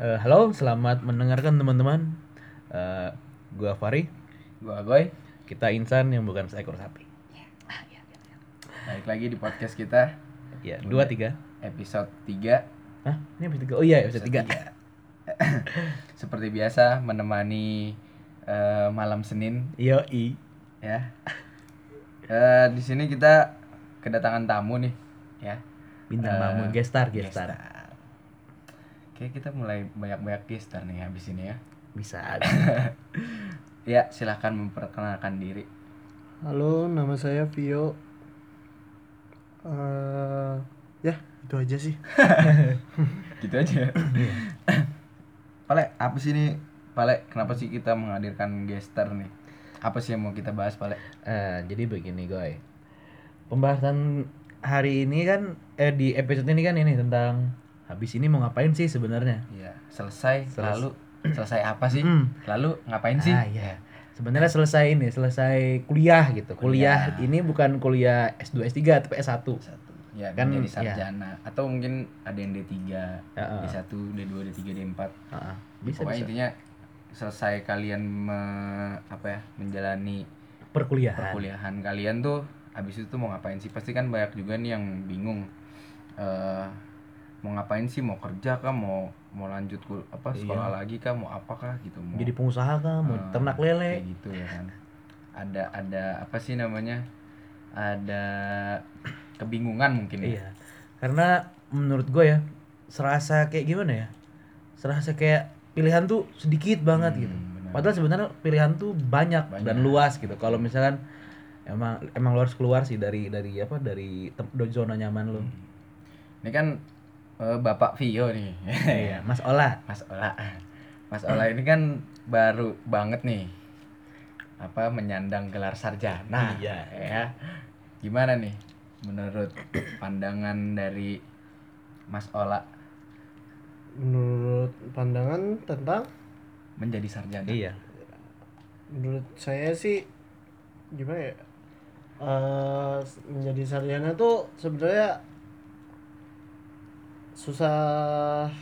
Eh, halo, selamat mendengarkan teman-teman. Eh, gua Fari, Gua Agoy, kita insan yang bukan seekor sapi. balik lagi di podcast kita Ya, dua tiga. episode 3 Hah? Ini episode tiga? Oh iya, episode tiga. Seperti biasa menemani eh, malam Senin Yo i. ya. Eh, di sini kita kedatangan tamu nih ya. Bintang Eh, tamu, gestar, gestar. gestar. Oke, kita mulai banyak-banyak gestar nih habis ini ya. Bisa. Ya, silahkan memperkenalkan diri. Halo, nama saya Vio. Eh, ya, itu aja sih. Gitu aja. Pale, apa sih nih? Pale, kenapa sih kita menghadirkan gestar nih? Apa sih yang mau kita bahas, Pale? Eh, jadi begini, Goy. Pembahasan hari ini kan eh di episode ini kan ini tentang habis ini mau ngapain sih sebenarnya? Iya, selesai, Seles- lalu selesai apa sih? Mm. Lalu ngapain sih? Ah, iya. Sebenarnya selesai ini, selesai kuliah gitu. Kuliah, Kuliah. ini bukan kuliah S2 S3 tapi S1. Satu. Ya, Kan, menjadi iya. sarjana atau mungkin ada yang D3, Heeh. D1, D2, D3, D4. Ah, bisa Pokoknya bisa. intinya selesai kalian me- apa ya, menjalani Perkuliahan. perkuliahan kalian tuh habis itu tuh mau ngapain sih? Pasti kan banyak juga nih yang bingung eh mau ngapain sih? Mau kerja kah? Mau mau lanjut kul apa sekolah lagi kah? Mau apakah gitu? Mau Jadi pengusaha kah, mau Eh, ternak kayak lele. gitu ya kan ada ada apa sih namanya ada kebingungan mungkin ya Iya. Karena menurut gue ya, serasa kayak gimana ya? Serasa kayak pilihan tuh sedikit banget Hmm, gitu. benar. Padahal sebenarnya pilihan tuh banyak, Banyak. dan luas gitu. Kalau misalkan emang emang lo harus keluar sih dari dari apa? Dari zona nyaman lo. ini kan bapak Vio nih Iya, Mas Ola. Mas Ola Mas Ola ini kan baru banget nih apa menyandang gelar sarjana Iya. ya gimana nih menurut pandangan dari Mas Ola Menurut pandangan tentang menjadi sarjana Iya. menurut saya sih gimana ya? Eh, menjadi sarjana tuh sebenarnya susah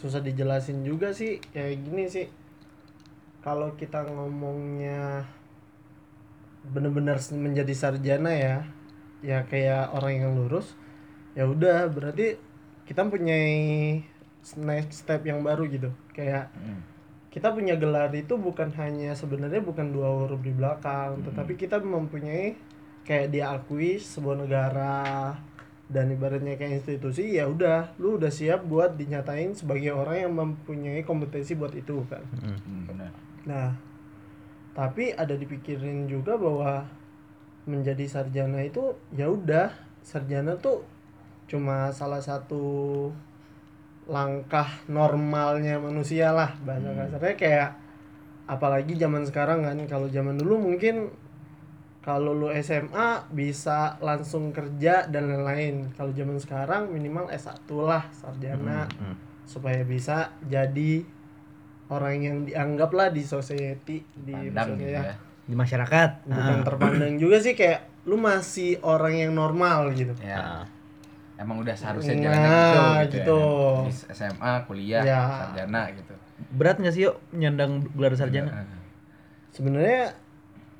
susah dijelasin juga sih kayak gini sih. Kalau kita ngomongnya bener-bener menjadi sarjana ya ya kayak orang yang lurus ya udah berarti kita punya next step yang baru gitu. Kayak Hmm. kita punya gelar itu bukan hanya sebenarnya bukan dua huruf di belakang tetapi kita mempunyai kayak diakui sebuah negara dan ibaratnya kayak institusi ya udah lu udah siap buat dinyatain sebagai orang yang mempunyai kompetensi buat itu kan? Hmm, benar. Nah, tapi ada dipikirin juga bahwa menjadi sarjana itu ya udah sarjana tuh cuma salah satu langkah normalnya manusia lah bahasa kasarnya kayak apalagi zaman sekarang kan kalau zaman dulu mungkin kalau lu SMA bisa langsung kerja dan lain-lain kalau zaman sekarang minimal S1 lah sarjana Hmm. supaya bisa jadi orang yang dianggap lah di society di pandang gitu maksudnya ya Di masyarakat. bukan Ah. terpandang juga sih kayak lu masih orang yang normal gitu ya Ah. emang udah seharusnya Nah, jalannya gitu, gitu, gitu. ya. SMA kuliah Ya. sarjana gitu Berat nggak sih yuk nyandang gelar sarjana? Heeh. sebenarnya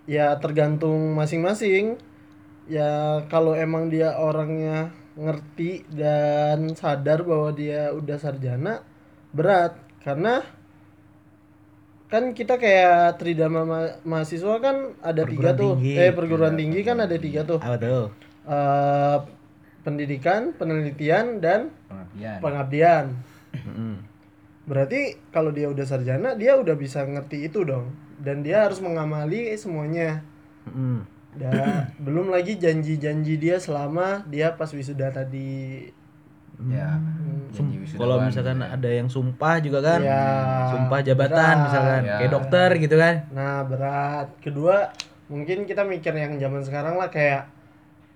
ya tergantung masing-masing ya kalau emang dia orangnya ngerti dan sadar bahwa dia udah sarjana berat karena kan kita kayak tridharma ma- mahasiswa kan ada tiga Perguruan tuh tinggi. eh perguruan tinggi kan ada tiga tuh Apa tuh? Eh, pendidikan penelitian dan pengabdian pengabdian. Berarti kalau dia udah sarjana dia udah bisa ngerti itu dong dan dia harus mengamali semuanya Mm-mm. dan belum lagi janji-janji dia selama dia pas wisuda tadi ya Hmm. janji Sum- Kalau wisudawan misalkan ya. ada yang sumpah juga kan, Ya, sumpah jabatan berat. misalkan, Ya. kayak dokter gitu kan. nah berat kedua mungkin kita mikir yang zaman sekarang lah kayak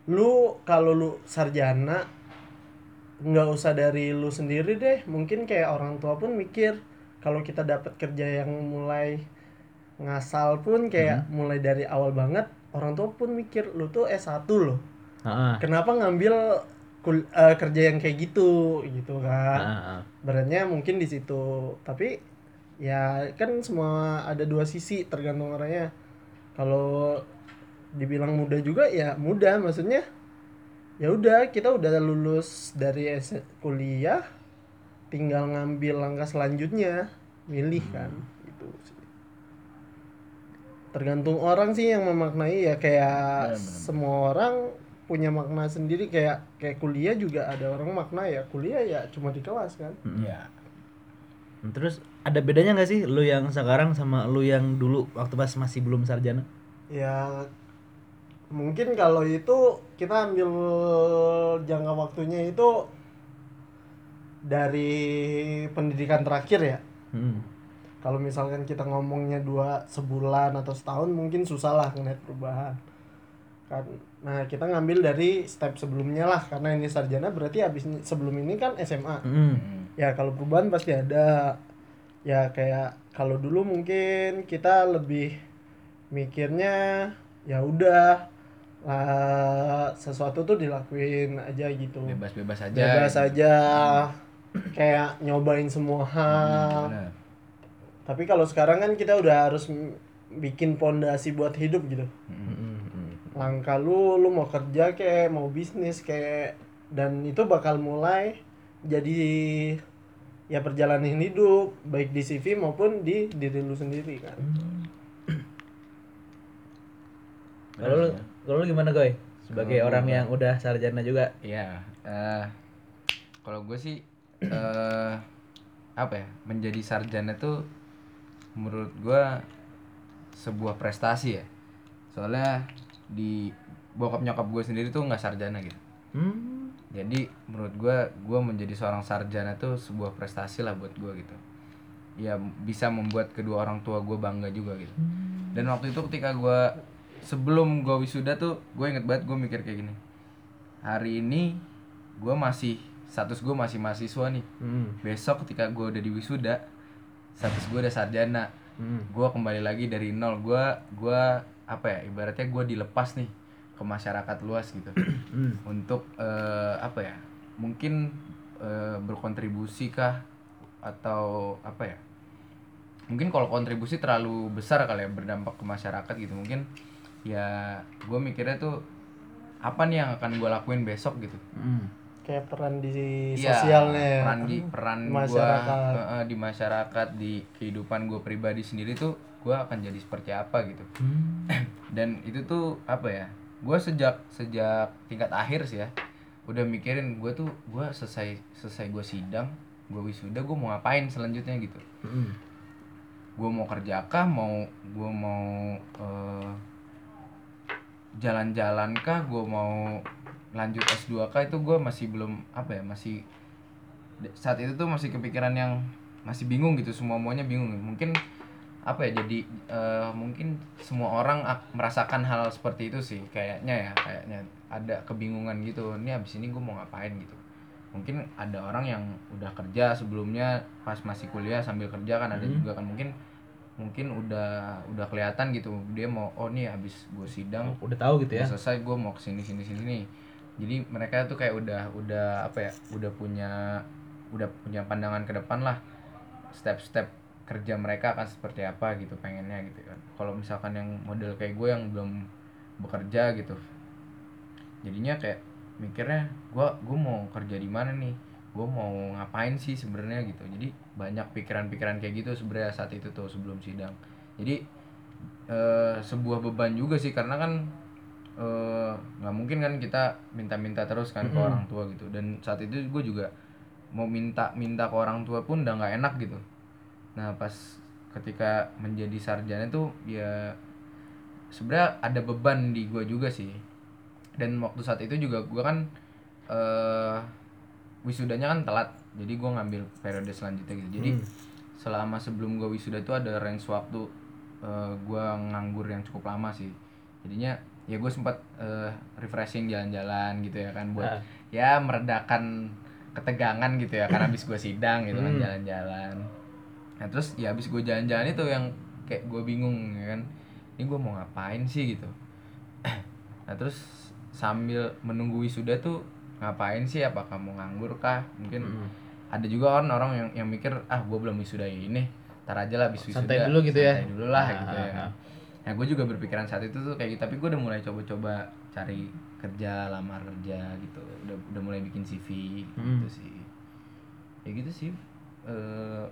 lu kalau lu sarjana nggak usah dari lu sendiri deh. Mungkin kayak orang tua pun mikir kalau kita dapat kerja yang mulai ngasal pun kayak mulai dari awal banget orang tua pun mikir lu tuh S1 loh. Heeh. kenapa ngambil kul- eh, kerja yang kayak gitu? Gitu kan. Heeh. beratnya mungkin di situ. Tapi ya kan semua ada dua sisi tergantung orangnya. Kalau dibilang mudah juga ya mudah maksudnya ya udah kita udah lulus dari kuliah tinggal ngambil langkah selanjutnya milih kan gitu sih tergantung orang sih yang memaknai ya kayak Benar-benar. semua orang punya makna sendiri kayak kayak kuliah juga ada orang makna ya kuliah ya cuma di kelas kan Iya. Terus ada bedanya nggak sih lu yang sekarang sama lu yang dulu waktu pas masih belum sarjana? ya mungkin kalau itu kita ambil jangka waktunya itu dari pendidikan terakhir ya Hmm. kalau misalkan kita ngomongnya dua sebulan atau setahun mungkin susah lah ngeliat perubahan kan nah kita ngambil dari step sebelumnya lah karena ini sarjana berarti habis sebelum ini kan SMA. Hmm. ya kalau perubahan pasti ada ya kayak kalau dulu mungkin kita lebih mikirnya ya udah lah sesuatu tuh dilakuin aja gitu Bebas-bebas aja. bebas gitu. aja kayak nyobain semua hal Benar. tapi kalau sekarang kan kita udah harus bikin pondasi buat hidup gitu Hmm. Hmm. langkah lu lu mau kerja kayak mau bisnis kayak dan itu bakal mulai jadi ya perjalanan hidup baik di CV maupun di diri lu sendiri kan Kalau lu, kalau lu gimana Goy? Sebagai Kalau orang gua- yang udah sarjana juga. Iya. eh, kalau gue sih eh apa ya? Menjadi sarjana tuh menurut gue sebuah prestasi ya. Soalnya di bokap nyokap gue sendiri tuh nggak sarjana gitu. Hmm. Jadi menurut gue, gue menjadi seorang sarjana tuh sebuah prestasi lah buat gue gitu. Ya bisa membuat kedua orang tua gue bangga juga gitu. Dan waktu itu ketika gue sebelum gue wisuda tuh, gue inget banget gue mikir kayak gini. Hari ini gue masih status gue masih mahasiswa nih. Hmm. Besok ketika gue udah di wisuda, status gue udah sarjana. Hmm. Gue kembali lagi dari nol. Gue gue apa ya? Ibaratnya gue dilepas nih ke masyarakat luas gitu Hmm. untuk eh, apa ya mungkin eh, berkontribusi kah atau apa ya mungkin kalau kontribusi terlalu besar kali ya berdampak ke masyarakat gitu mungkin ya gue mikirnya tuh apa nih yang akan gue lakuin besok gitu Hmm. kayak peran di Iya, sosialnya ya. peran di peran Masyarakat. gua eh, di masyarakat di kehidupan gue pribadi sendiri tuh gue akan jadi seperti apa gitu Hmm. dan itu tuh apa ya gue sejak sejak tingkat akhir sih ya udah mikirin gue tuh gue selesai selesai gue sidang gue wisuda gue mau ngapain selanjutnya gitu Hmm. gue mau kerja kah mau gue mau eh, jalan-jalan kah? Gue mau lanjut S2 kah? Itu gue masih belum apa ya masih saat itu tuh masih kepikiran yang masih bingung gitu semua muanya bingung. Mungkin apa ya jadi eh, mungkin semua orang ak- merasakan hal seperti itu sih kayaknya ya kayaknya ada kebingungan gitu. Ini abis ini gue mau ngapain gitu. Mungkin ada orang yang udah kerja sebelumnya pas masih kuliah sambil kerja kan ada Hmm. juga kan. Mungkin mungkin udah udah kelihatan gitu. Dia mau oh nih abis gue sidang Udah tahu gitu ya. selesai gue mau ke sini sini sini nih. Jadi mereka tuh kayak udah udah apa ya udah punya udah punya pandangan ke depan lah. Step-step kerja mereka akan seperti apa gitu pengennya gitu kan. Kalau misalkan yang model kayak gue yang belum bekerja gitu. Jadinya kayak mikirnya gue gue mau kerja di mana nih gue mau ngapain sih sebenarnya gitu. Jadi banyak pikiran-pikiran kayak gitu sebenarnya saat itu tuh sebelum sidang. Jadi eh, sebuah beban juga sih karena kan eh, nggak mungkin kan kita minta-minta terus kan ke Mm-mm. orang tua gitu. Dan saat itu gue juga mau minta minta ke orang tua pun udah nggak enak gitu. Nah pas ketika menjadi sarjana tuh ya sebenarnya ada beban di gue juga sih. Dan waktu saat itu juga gue kan eh wisudanya kan telat jadi gue ngambil periode selanjutnya gitu jadi Hmm. selama sebelum gue wisuda tuh ada range waktu eh, gue nganggur yang cukup lama sih jadinya ya gue sempat eh, refreshing jalan-jalan gitu ya kan buat Ah. ya meredakan ketegangan gitu ya karena habis gue sidang gitu kan Hmm. jalan-jalan nah terus ya habis gue jalan-jalan itu yang kayak gue bingung ya kan ini gue mau ngapain sih gitu nah terus sambil menunggu wisuda tuh ngapain sih apakah mau nganggur kah mungkin Hmm. ada juga kan orang yang yang mikir ah gue belum wisuda ini tar aja lah wisuda Santai dulu gitu ya. santai dulu lah Ah, gitu ah, ya ah. nah gue juga berpikiran saat itu tuh kayak gitu tapi gue udah mulai coba-coba cari kerja lamar kerja gitu udah udah mulai bikin CV Hmm. gitu sih ya gitu sih eh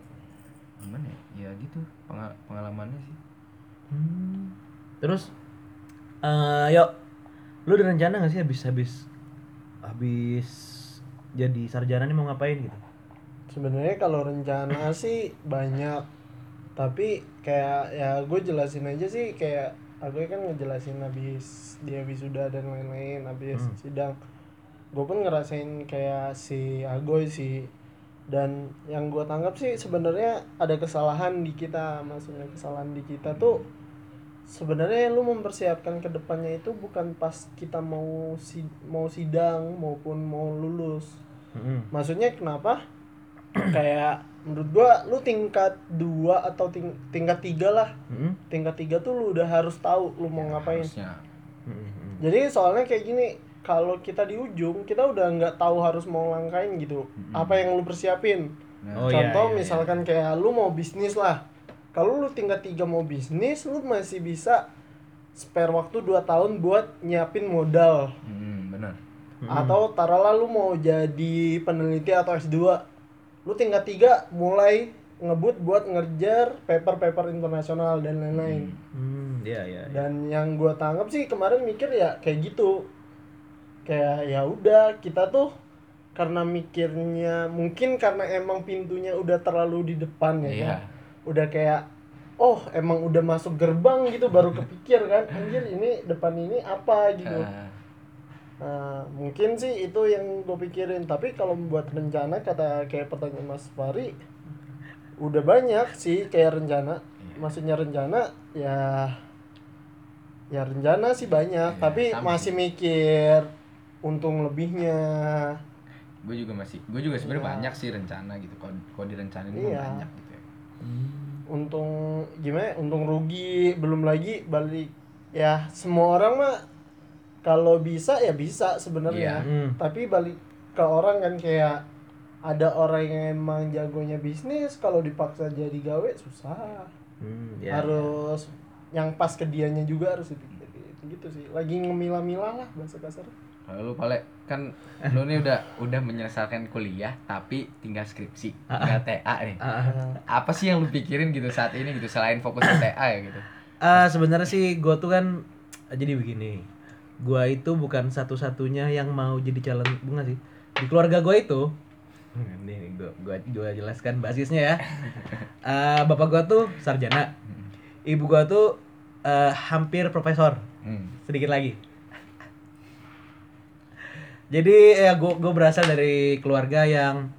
gimana ya ya gitu penga- pengalamannya sih Hmm. Terus eh yuk lu ada rencana gak sih habis habis habis jadi sarjana nih mau ngapain gitu? sebenarnya kalau rencana sih banyak tapi kayak ya gue jelasin aja sih kayak aku kan ngejelasin habis dia wisuda dan lain-lain habis Hmm. sidang gue pun ngerasain kayak si Agoy sih dan yang gue tanggap sih sebenarnya ada kesalahan di kita maksudnya kesalahan di kita tuh sebenarnya lu mempersiapkan ke depannya itu bukan pas kita mau si mau sidang maupun mau lulus. Hmm. maksudnya kenapa? Kayak menurut gua lu tingkat dua atau ting tingkat tiga lah. Hmm. tingkat tiga tuh lu udah harus tahu lu mau ngapain. harusnya. Hmm. jadi soalnya kayak gini kalau kita di ujung kita udah nggak tahu harus mau langkain gitu. Apa yang lu persiapin? Oh, iya, contoh iya, iya. misalkan kayak lu mau bisnis lah kalau lu tingkat tiga mau bisnis lu masih bisa spare waktu 2 tahun buat nyiapin modal. Hmm, benar. Atau taruhlah lu mau jadi peneliti atau S2 lu tingkat tiga mulai ngebut buat ngerjar paper-paper internasional dan lain-lain. Hmm, iya iya. iya. dan yang gua tanggap sih kemarin mikir ya kayak gitu. Kayak ya udah kita tuh karena mikirnya mungkin karena emang pintunya udah terlalu di depan ya kan? Udah kayak oh emang udah masuk gerbang gitu baru kepikir kan anjir ini depan ini apa gitu Ah, Nah, mungkin sih itu yang gue pikirin. Tapi kalau buat rencana kata kayak pertanyaan Mas Fari, udah banyak sih kayak rencana. Iya. Maksudnya rencana ya ya rencana sih banyak, Iya, tapi sama masih mikir untung lebihnya. gue juga masih gue juga sebenarnya Iya. banyak sih rencana gitu kalau kalau direncanain Iya. banyak gitu ya Untung gimana? ya, Untung rugi, belum lagi balik ya semua orang mah kalau bisa ya bisa sebenarnya. Iya. Hmm. tapi balik ke orang kan kayak ada orang yang emang jagonya bisnis kalau dipaksa jadi gawe susah Hmm, iya, harus yang pas ke dianya juga harus dipikirin gitu sih lagi ngemilah-milah lah bahasa kasar kalau lu pale kan lu nih udah udah menyelesaikan kuliah tapi tinggal skripsi tinggal TA nih. Ah, ah. apa sih yang lu pikirin gitu saat ini gitu selain fokus ke TA ya gitu Ah, sebenarnya sih gue tuh kan jadi begini. Gua itu bukan satu-satunya yang mau jadi calon bunga sih. Di keluarga gue itu ini gue gua, gua jelaskan basisnya ya. Ah, bapak gua tuh sarjana. Ibu gua tuh eh, hampir profesor. hmm. Sedikit lagi. Jadi ya gue gue berasal dari keluarga yang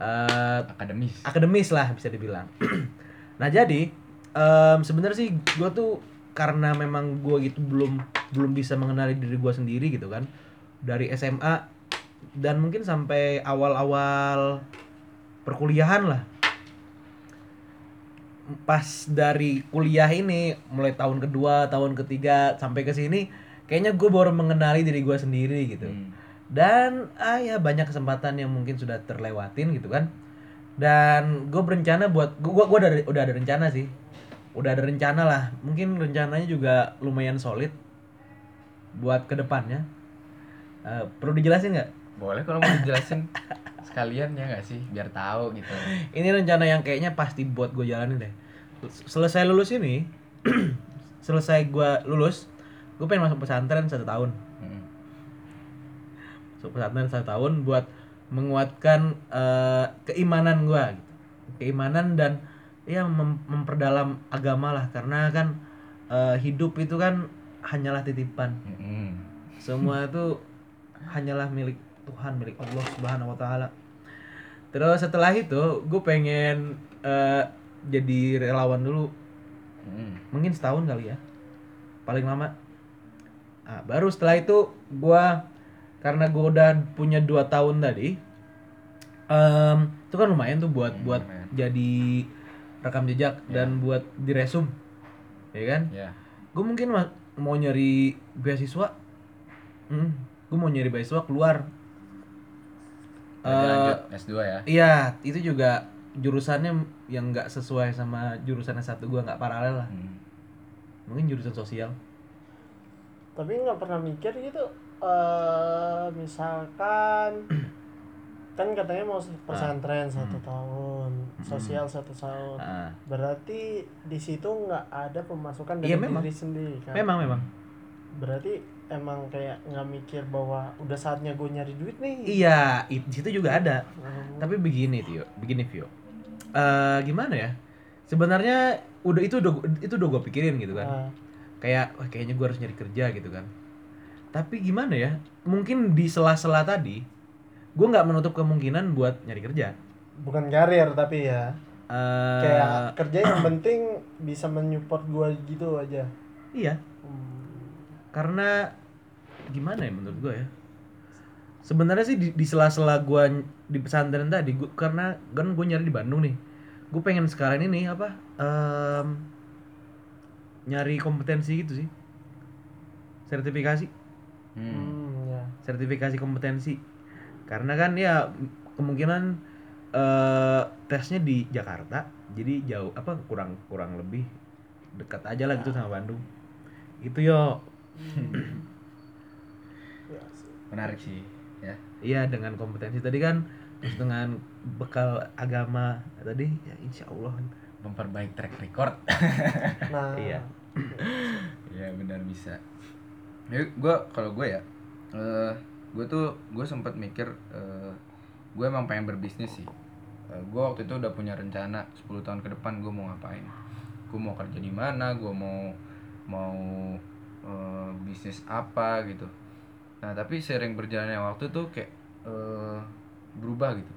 eh, akademis akademis lah bisa dibilang. nah jadi em, sebenarnya sih gue tuh karena memang gue gitu belum belum bisa mengenali diri gue sendiri gitu kan dari SMA dan mungkin sampai awal-awal perkuliahan lah pas dari kuliah ini mulai tahun kedua tahun ketiga sampai ke sini kayaknya gue baru mengenali diri gue sendiri gitu Hmm. Dan ah ya banyak kesempatan yang mungkin sudah terlewatin gitu kan. Dan gue berencana buat gue gua, gua udah ada- udah ada rencana sih. Udah ada rencana lah. Mungkin rencananya juga lumayan solid buat ke depannya Eh, perlu dijelasin nggak? Boleh kalau mau dijelasin. Sekalian ya nggak sih? Biar tahu gitu. Ini rencana yang kayaknya pasti buat gue jalanin deh. Selesai lulus ini selesai gue lulus gue pengen masuk pesantren satu tahun pesantren satu tahun buat menguatkan eh, keimanan gua gitu. keimanan dan ya mem- memperdalam agama lah karena kan eh, hidup itu kan hanyalah titipan Hmm. semua itu hanyalah milik Tuhan milik Allah Subhanahu Wa Taala terus setelah itu gue pengen eh, jadi relawan dulu Hmm. mungkin setahun kali ya paling lama nah, baru setelah itu gua karena gua udah punya dua tahun tadi em, itu kan lumayan tuh buat Hmm, buat lumayan. jadi rekam jejak dan buat diresum ya kan ya gue mungkin ma- mau nyari beasiswa hmm, gue mau nyari beasiswa keluar Berarti Eh, lanjut S2 ya. Iya, itu juga jurusannya yang nggak sesuai sama jurusan satu gua nggak paralel lah. Hmm. Mungkin jurusan sosial. tapi nggak pernah mikir gitu eh misalkan kan katanya mau pesantren satu tahun sosial satu tahun Ah. berarti di situ nggak ada pemasukan dari Iya, memang. diri sendiri kan Memang memang. berarti emang kayak nggak mikir bahwa udah saatnya gue nyari duit nih Iya, di situ juga ada. Hmm. Tapi begini Tio, begini Vio. Eh gimana ya? Sebenarnya udah itu udah itu udah gue pikirin gitu kan. Nah, Kayak wah kayaknya gue harus nyari kerja gitu kan. Tapi gimana ya? Mungkin di sela-sela tadi gue nggak menutup kemungkinan buat nyari kerja. bukan karir tapi ya Eh kayak kerja yang penting bisa menyupport gue gitu aja iya, Hmm. karena gimana ya menurut gue ya? Sebenarnya sih di, di sela-sela gue di pesantren tadi, gua, karena kan gue nyari di Bandung nih, gue pengen sekalian ini apa? em, nyari kompetensi gitu sih, sertifikasi, Hmm. Hmm, ya. sertifikasi kompetensi, karena kan ya kemungkinan eh tesnya di Jakarta, jadi jauh apa kurang kurang lebih dekat aja lah gitu sama Bandung, itu yo Ya sih. Menarik sih ya. Iya dengan kompetensi tadi kan terus dengan bekal agama tadi ya insya Allah Memperbaik track record. nah Iya. Iya benar bisa. Ya, gue kalau gue ya, eh gue tuh gue sempat mikir, eh gue emang pengen berbisnis sih. Eh gue waktu itu udah punya rencana 10 tahun ke depan gue mau ngapain. Gue mau kerja di mana, gue mau mau eh, bisnis apa gitu. Nah tapi sering berjalannya waktu tuh kayak eh, berubah gitu.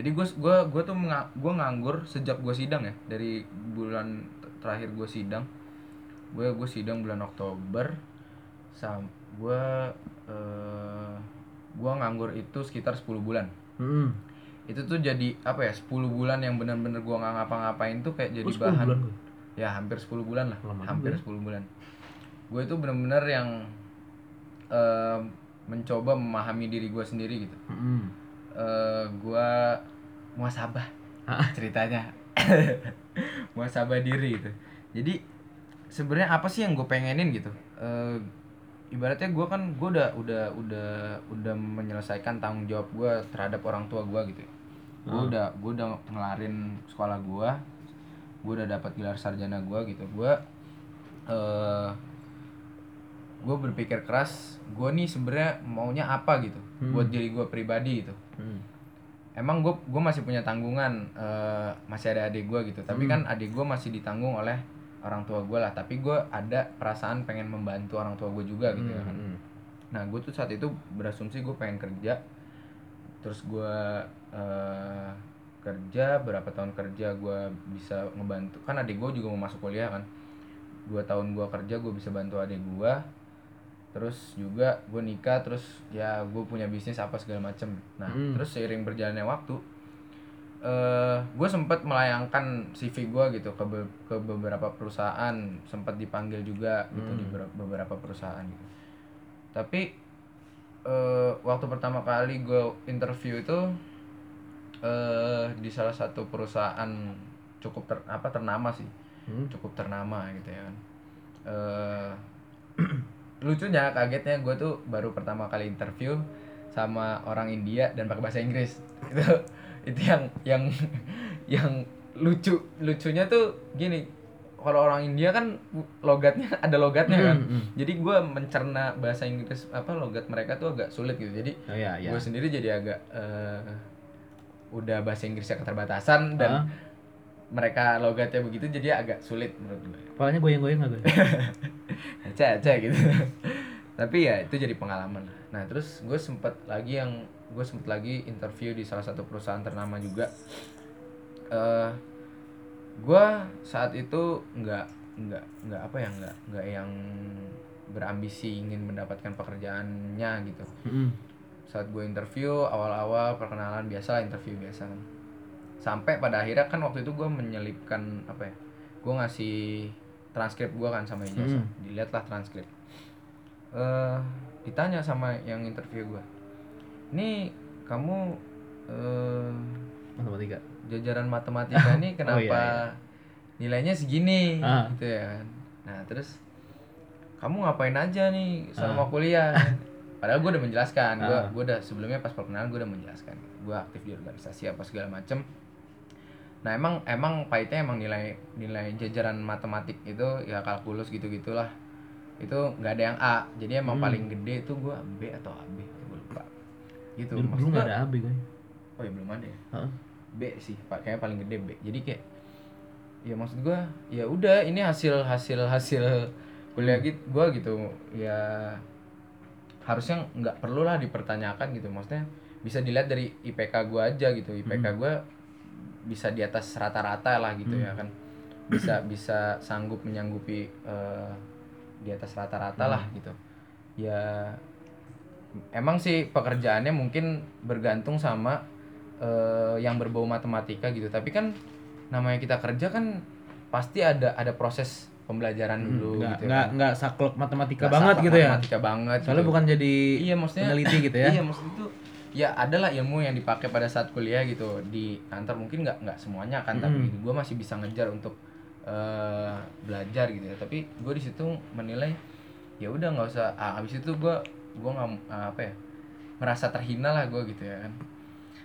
Jadi gue gua gua tuh gua nganggur sejak gue sidang ya dari bulan terakhir gue sidang gue gue sidang bulan Oktober sam gue eh gue nganggur itu sekitar 10 bulan. Hmm. itu tuh jadi apa ya 10 bulan yang benar-benar gue nggak ngapa-ngapain tuh kayak jadi Oh, 10 bahan. bulan ya hampir 10 bulan lah. Lama hampir juga 10 bulan. Gue itu benar-benar yang eh, mencoba memahami diri gue sendiri gitu. Hmm. eh gue muasabah Ah. ceritanya. Muasabah diri gitu. Jadi sebenarnya apa sih yang gue pengenin gitu? Eh, ibaratnya gue kan gue udah udah udah udah menyelesaikan tanggung jawab gue terhadap orang tua gue gitu gue Hmm. udah gue udah ngelarin sekolah gue gue udah dapat gelar sarjana gue gitu gue eh gue berpikir keras gue nih sebenarnya maunya apa gitu Hmm. buat diri gue pribadi gitu Hmm. emang gue gue masih punya tanggungan eh, masih ada adik gue gitu tapi kan adik gue masih ditanggung oleh orang tua gue lah. Tapi gue ada perasaan pengen membantu orang tua gue juga gitu ya kan. Hmm. nah gue tuh saat itu berasumsi gue pengen kerja. Terus gue eh, kerja berapa tahun kerja gue bisa ngebantu. Kan adik gue juga mau masuk kuliah kan. Dua tahun gue kerja gue bisa bantu adik gue terus juga gue nikah terus ya gue punya bisnis apa segala macem. Nah Hmm. terus seiring berjalannya waktu eh gue sempat melayangkan CV gue gitu ke be- ke beberapa perusahaan sempat dipanggil juga gitu di ber- beberapa perusahaan gitu. Tapi eh waktu pertama kali gue interview itu eh di salah satu perusahaan cukup ter, apa ternama sih. Hmm. cukup ternama gitu ya kan. Eh lucunya kagetnya gue tuh baru pertama kali interview sama orang India dan pakai bahasa Inggris. Itu itu yang yang yang lucu lucunya tuh gini. Kalau orang India kan logatnya ada logatnya kan. Hmm, hmm. jadi gue mencerna bahasa Inggris apa logat mereka tuh agak sulit gitu. Jadi Oh ya ya. gue sendiri jadi agak eh, udah bahasa Inggrisnya keterbatasan dan mereka logatnya begitu jadi agak sulit menurut gue Kepalanya goyang-goyang nggak gue? aja aja gitu. Tapi ya itu jadi pengalaman. Nah terus gue sempet lagi yang gue sempet lagi interview di salah satu perusahaan ternama juga. Eh gue saat itu nggak nggak nggak apa ya nggak nggak yang berambisi ingin mendapatkan pekerjaannya gitu. Hmm. saat gue interview awal-awal perkenalan biasa lah interview biasa. Kan sampai pada akhirnya kan waktu itu gue menyelipkan apa ya gue ngasih transkrip gue kan sama ijazah. Hmm. dilihatlah transkrip. Eh ditanya sama yang interview gue ini kamu eh, Matematika. jajaran matematika ini kenapa iya, iya. nilainya segini Ah. gitu ya kan. Nah terus kamu ngapain aja nih selama Ah. kuliah? Padahal gue udah menjelaskan, gue Ah. gue udah sebelumnya pas perkenalan gue udah menjelaskan, gue aktif di organisasi apa segala macem. Nah emang emang pahitnya emang nilai nilai jajaran matematik itu ya kalkulus gitu gitulah itu nggak ada yang A jadi emang Hmm. paling gede itu gue B atau AB gitu Dulu, dulu Maksud nggak gua- ada AB kan? oh ya belum ada ya Heeh. B sih pak kayaknya paling gede B jadi kayak ya maksud gua ya udah ini hasil hasil hasil kuliah Hmm. gitu gua gitu ya harusnya nggak perlu lah dipertanyakan gitu maksudnya bisa dilihat dari IPK gua aja gitu IPK Hmm. gua bisa di atas rata-rata lah gitu ya Hmm. kan bisa bisa sanggup menyanggupi eh, di atas rata-rata lah Hmm. gitu ya emang sih pekerjaannya mungkin bergantung sama eh, yang berbau matematika gitu tapi kan namanya kita kerja kan pasti ada ada proses pembelajaran dulu nggak gitu nggak kan. nggak saklek matematika Nggak banget gitu ya matematika banget soalnya gitu. bukan jadi iya maksudnya peneliti gitu ya iya maksud itu ya adalah ilmu yang dipakai pada saat kuliah gitu di kantor mungkin nggak nggak semuanya kan tapi Mm. gue masih bisa ngejar untuk eh, belajar gitu ya tapi gue di situ menilai ya udah nggak usah ah, abis itu gue gue nggak ah, apa ya merasa terhina lah gue gitu ya kan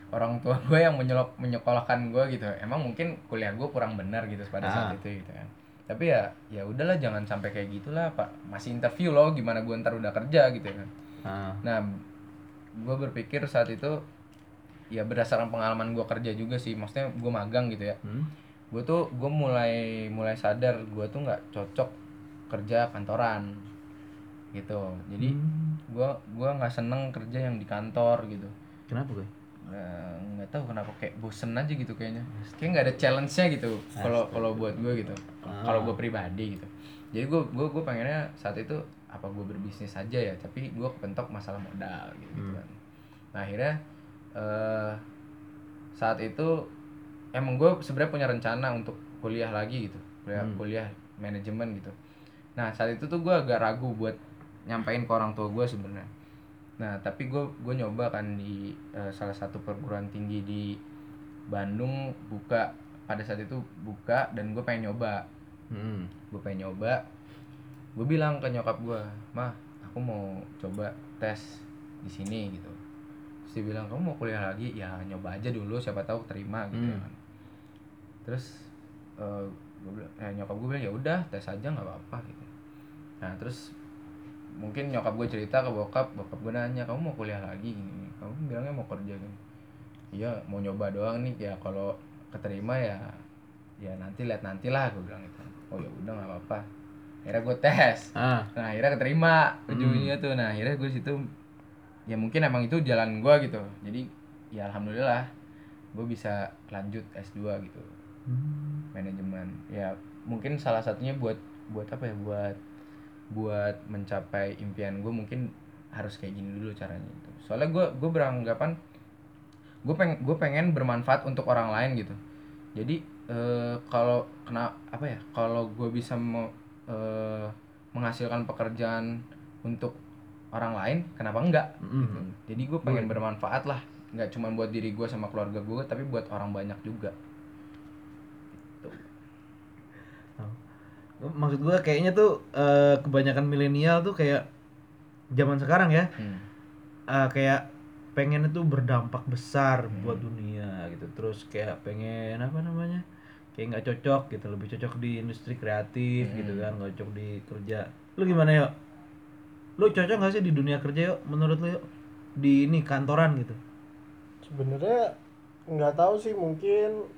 orang tua gue yang menyelok menyekolahkan gue gitu emang mungkin kuliah gue kurang benar gitu pada saat Ah. itu gitu kan tapi ya ya udahlah jangan sampai kayak gitulah pak masih interview loh gimana gue ntar udah kerja gitu ya kan Ah. Nah, gue berpikir saat itu ya berdasarkan pengalaman gue kerja juga sih, maksudnya gue magang gitu ya. Hmm. Gue tuh gue mulai mulai sadar gue tuh nggak cocok kerja kantoran gitu. Jadi Hmm. gue gua nggak seneng kerja yang di kantor gitu. kenapa gue nggak tahu kenapa kayak bosen aja gitu kayaknya. Kayak nggak ada challenge-nya gitu. Kalau kalau buat gue gitu. Ah. Kalau gue pribadi gitu. Jadi gue gue gue pengennya saat itu apa gue berbisnis aja ya, tapi gue kepentok masalah modal gitu, gitu Hmm. kan. Nah akhirnya eh saat itu emang gue sebenarnya punya rencana untuk kuliah lagi gitu, kuliah Hmm. kuliah manajemen gitu. Nah saat itu tuh gue agak ragu buat nyampein ke orang tua gue sebenarnya. Nah tapi gue gue nyoba kan di eh, salah satu perguruan tinggi di Bandung buka pada saat itu buka dan gue pengen nyoba Hmm. gue pengen nyoba gue bilang ke nyokap gue mah aku mau coba tes di sini gitu terus dia bilang kamu mau kuliah lagi ya nyoba aja dulu siapa tahu terima gitu Hmm. kan terus eh gue bilang eh, nyokap gue bilang ya udah tes aja nggak apa-apa gitu nah terus mungkin nyokap gue cerita ke bokap bokap gue nanya kamu mau kuliah lagi? Gini kamu bilangnya mau kerja gini. Iya mau nyoba doang nih. Ya kalau keterima ya ya nanti lihat nanti lah gue bilang gitu. Oh ya udah nggak apa-apa. Akhirnya gue tes. Ah. nah akhirnya keterima ujungnya tuh. Nah akhirnya gue situ ya mungkin emang itu jalan gue gitu. Jadi ya alhamdulillah gue bisa lanjut S2 gitu. Hmm. manajemen. Ya mungkin salah satunya buat buat apa ya? Buat buat mencapai impian gue mungkin harus kayak gini dulu caranya itu soalnya gue gue beranggapan gue pengen gue pengen bermanfaat untuk orang lain gitu. Jadi eh, kalau kena apa ya kalau gue bisa me- eh, menghasilkan pekerjaan untuk orang lain kenapa enggak? Gitu. Mm. jadi gue pengen bermanfaat lah. Nggak cuma buat diri gue sama keluarga gue tapi buat orang banyak juga maksud gue kayaknya tuh eh, kebanyakan milenial tuh kayak zaman sekarang ya. Hmm. eh, kayak pengen itu berdampak besar Hmm. buat dunia gitu. Terus kayak pengen apa namanya kayak nggak cocok gitu lebih cocok di industri kreatif Hmm. gitu kan nggak cocok di kerja. Lu gimana yuk lu cocok gak sih di dunia kerja yuk menurut lu yuk di ini kantoran gitu? Sebenarnya nggak tahu sih mungkin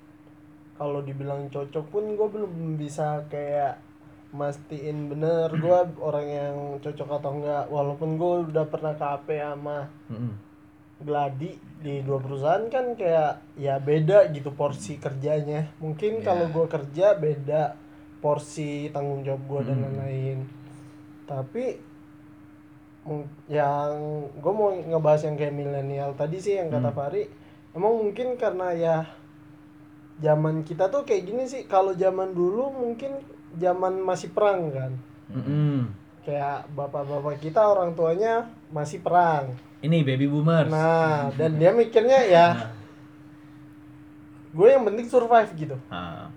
kalau dibilang cocok pun gue belum bisa kayak mastiin bener gue orang yang cocok atau enggak walaupun gue udah pernah KP sama Mm-mm. Gladi di dua perusahaan kan kayak ya beda gitu porsi kerjanya mungkin Ya. kalau gue kerja beda porsi tanggung jawab gue dan Hmm. lain-lain tapi yang gue mau ngebahas yang kayak milenial tadi sih yang kata Hmm. Fari emang mungkin karena ya zaman kita tuh kayak gini sih kalau zaman dulu mungkin zaman masih perang kan Mm-mm. kayak bapak-bapak kita orang tuanya masih perang ini baby boomers Nah, dan dia mikirnya ya gue yang penting survive gitu Ah.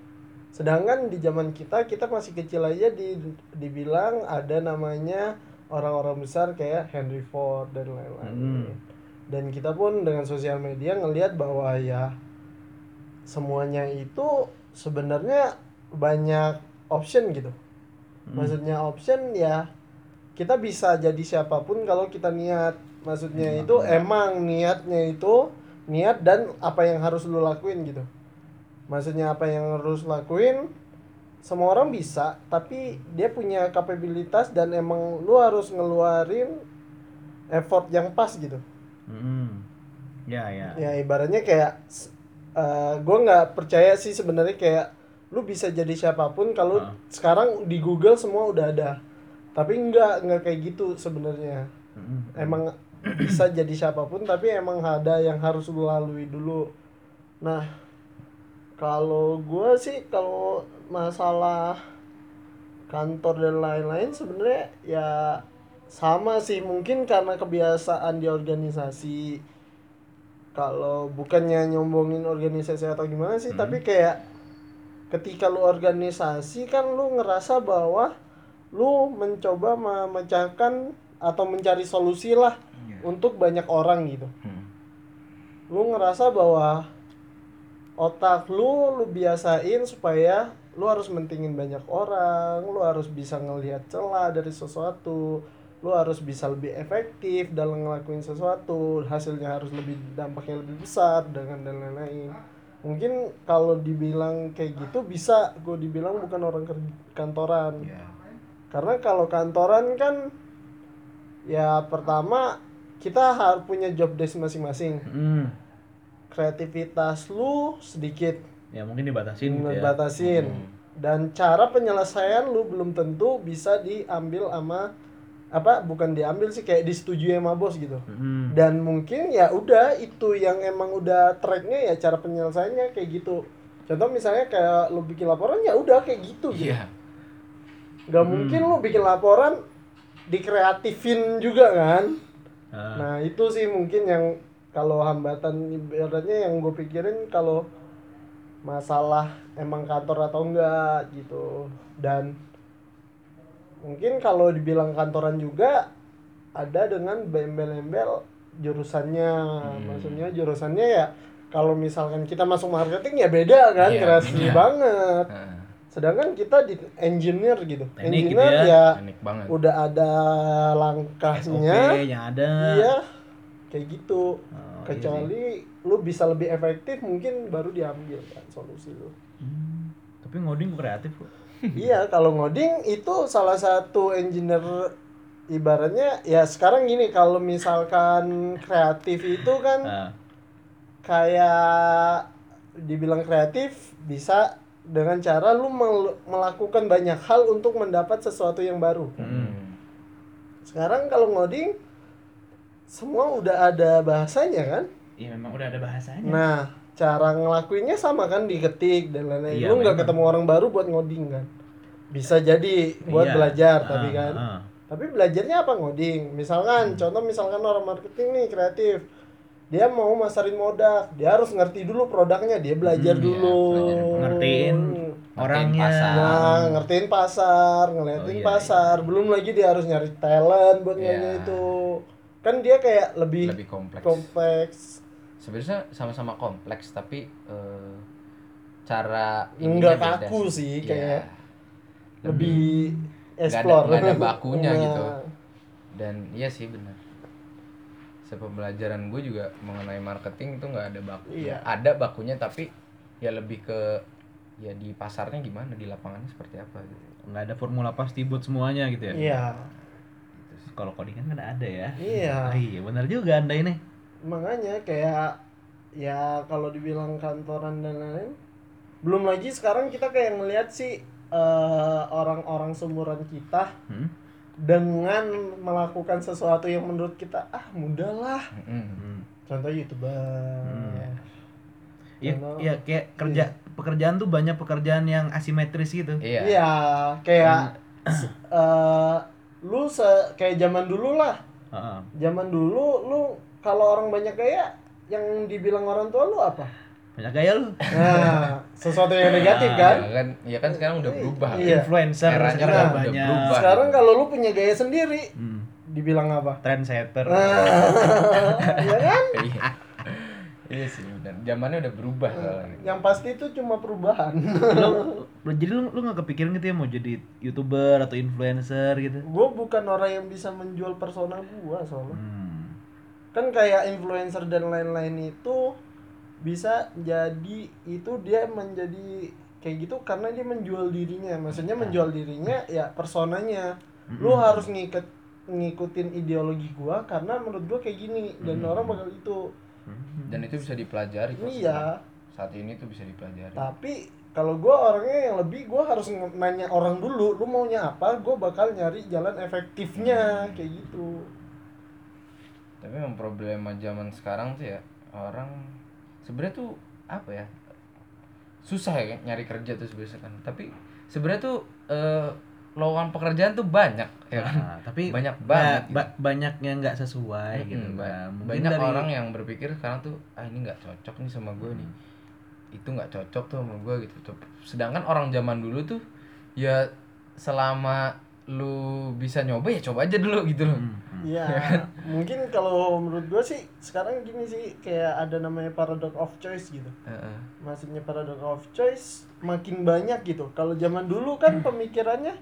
sedangkan di zaman kita kita masih kecil aja di dibilang ada namanya orang-orang besar kayak Henry Ford dan lain-lain Hmm. dan kita pun dengan sosial media ngelihat bahwa ya semuanya itu sebenarnya banyak option gitu. Maksudnya option ya kita bisa jadi siapa pun kalau kita niat. Maksudnya itu emang niatnya itu niat dan apa yang harus lu lakuin gitu. Maksudnya apa yang harus lakuin semua orang bisa tapi dia punya kapabilitas dan emang lu harus ngeluarin effort yang pas gitu. Hmm. Ya ya. ya ibaratnya kayak gue nggak percaya sih sebenarnya kayak lu bisa jadi siapa pun kalau Ah. sekarang di Google semua udah ada. Tapi nggak nggak kayak gitu sebenarnya. Hmm. emang bisa jadi siapa pun tapi emang ada yang harus lu lalui dulu. Nah kalau gue sih kalau masalah kantor dan lain-lain sebenarnya ya sama sih. Mungkin karena kebiasaan di organisasi. Kalau bukannya nyombongin organisasi atau gimana sih tapi kayak ketika lu organisasi kan lu ngerasa bahwa lu mencoba memecahkan atau mencari solusi lah untuk banyak orang gitu. Hmm. lu ngerasa bahwa otak lu lu biasain supaya lu harus mentingin banyak orang lu harus bisa ngelihat celah dari sesuatu lu harus bisa lebih efektif dalam ngelakuin sesuatu hasilnya harus lebih dampaknya lebih besar dengan dan lain-lain mungkin kalau dibilang kayak gitu bisa gue dibilang bukan orang kantoran Ya. karena kalau kantoran kan ya pertama kita harus punya job desk masing-masing Hmm. kreativitas lu sedikit Ya mungkin dibatasin gitu ya. batasin dan cara penyelesaian lu belum tentu bisa diambil sama apa bukan diambil sih kayak disetujui sama bos gitu Hmm. dan mungkin ya udah itu yang emang udah tracknya ya cara penyelesaiannya kayak gitu contoh misalnya kayak lu bikin laporan ya udah kayak gitu gitu Iya. nggak mungkin lu bikin laporan dikreatifin juga kan Ah. Nah itu sih mungkin yang kalau hambatan ibaratnya yang gue pikirin kalau masalah emang kantor atau enggak gitu dan mungkin kalau dibilang kantoran juga ada dengan bembel-embel jurusannya maksudnya jurusannya ya kalau misalkan kita masuk marketing ya beda kan Iya, kreasi iya. banget Nah, sedangkan kita di engineer gitu Teknik gitu engineer ya. ya banget. udah ada SOP langkahnya yang ada. iya kayak gitu Oh, kecuali lu bisa lebih efektif mungkin baru diambil kan solusi lu Hmm. Tapi ngoding kreatif kok. Iya kalau ngoding itu salah satu engineer ibaratnya ya sekarang gini kalau misalkan kreatif itu kan Ah. kayak dibilang kreatif bisa dengan cara lu mel- melakukan banyak hal untuk mendapat sesuatu yang baru Hmm. sekarang kalau ngoding semua udah ada bahasanya kan Iya memang udah ada bahasanya. Nah, cara ngelakuinnya sama kan diketik dan lain-lain. Iya, Lu nggak ketemu orang baru buat ngoding kan? Bisa jadi buat Iya. belajar Ah, tapi kan. ah. Tapi belajarnya apa ngoding? Misalkan, contoh misalkan orang marketing nih kreatif, dia mau masarin modal, dia harus ngerti dulu produknya, dia belajar Hmm, iya, dulu. belajar. Ngertiin orangnya. pasar. Nah, ngertiin pasar, ngeliatin Oh, iya, pasar. Belum lagi dia harus nyari talent buat Iya. nyanyi itu. Kan dia kayak lebih, Lebih kompleks. kompleks. Sebenarnya sama-sama kompleks tapi eh, cara Enggak ininya beda kaku sih, Iya. kayak lebih nggak ada- explore nggak ada bakunya Nah, gitu. dan iya sih benar sepembelajaran gue juga mengenai marketing itu nggak ada baku Iya. ada bakunya tapi ya lebih ke ya di pasarnya gimana di lapangannya seperti apa gitu Nggak ada formula pasti buat semuanya gitu ya. iya Kalau coding kan nggak ada ya. Iya. Ah, iya benar juga anda ini. Makanya kayak ya kalau dibilang kantoran dan lain-lain belum lagi sekarang kita kayak ngelihat sih eh, orang-orang seumuran kita Hmm? dengan melakukan sesuatu yang menurut kita ah mudah lah Mm-mm. Hmm. contoh youtuber Iya, Kalau- iya kayak kerja pekerjaan tuh banyak pekerjaan yang asimetris gitu. iya iya kayak eh, lu se kayak zaman dulu lah Heeh. zaman dulu lu kalau orang banyak gaya yang dibilang orang tua lu apa banyak gaya lu Nah, sesuatu yang negatif kan. Ya kan, ya kan sekarang udah berubah. Iya. influencer Eranya sekarang udah banyak berubah. Sekarang kalau lu punya gaya sendiri, hmm. dibilang apa? trendsetter Nah, ya kan? Iya. Iya sih, benar. Zamannya udah berubah soalnya. Yang pasti itu cuma perubahan. lu, lu- jadi lu lu nggak kepikiran gitu ya mau jadi youtuber atau influencer gitu gue bukan orang yang bisa menjual persona gua soalnya. hmm. Kan kayak influencer dan lain-lain itu bisa jadi itu dia menjadi kayak gitu karena dia menjual dirinya. Maksudnya menjual dirinya ya personanya. Lu harus ngiket ngikutin ideologi gua karena menurut gua kayak gini dan orang bakal itu. Dan itu bisa dipelajari. Iya. Saat ini tuh bisa dipelajari. Tapi kalau gua orangnya yang lebih gua harus nanya orang dulu, lu maunya apa? Gua bakal nyari jalan efektifnya kayak gitu. Tapi memang problema zaman sekarang tuh ya orang sebenarnya tuh apa ya? Susah ya nyari kerja tuh sebenarnya kan. Tapi sebenarnya tuh eh, lowongan pekerjaan tuh banyak ya kan. Nah, tapi Banyak ba- banget gitu. ba- banyaknya nggak sesuai gitu Mm-mm, kan. ba- Mungkin banyak dari- orang yang berpikir sekarang tuh ah ini nggak cocok nih sama gue nih itu nggak cocok tuh sama gue gitu tuh sedangkan orang zaman dulu tuh ya selama lu bisa nyoba ya coba aja dulu gitu loh Hmm, hmm. Iya, mungkin kalau menurut gua sih sekarang gini sih kayak ada namanya paradox of choice gitu. Heeh. Maksudnya paradox of choice makin banyak gitu. Kalau zaman dulu kan pemikirannya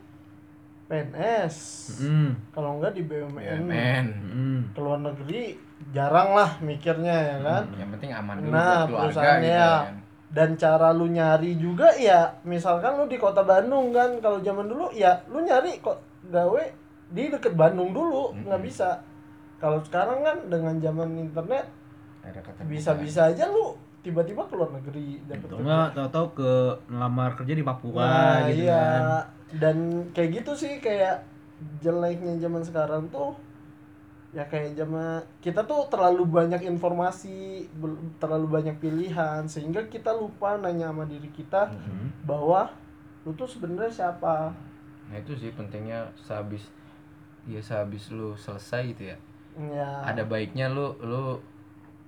PNS. Hmm, Kalau enggak di BUMN. BUMN. hmm. Ke luar negeri jarang lah mikirnya ya kan. yang penting aman dulu Nah, buat keluarga gitu ya. kan Dan cara lu nyari juga ya, misalkan lu di kota Bandung kan, kalau zaman dulu ya lu nyari kok gawe di deket Bandung dulu, nggak Mm-mm. bisa. Kalau sekarang kan dengan zaman internet bisa-bisa aja lu tiba-tiba ke luar negeri dapet Atau enggak tahu-tahu ke ngelamar kerja di Papua Nah, gitu iya. kan. Dan kayak gitu sih kayak jeleknya zaman sekarang tuh ya kayak zaman kita tuh terlalu banyak informasi, terlalu banyak pilihan sehingga kita lupa nanya sama diri kita Hmm. bahwa lu tuh sebenarnya siapa. nah itu sih pentingnya sehabis ya sehabis lu selesai gitu ya Ya. ada baiknya lu lu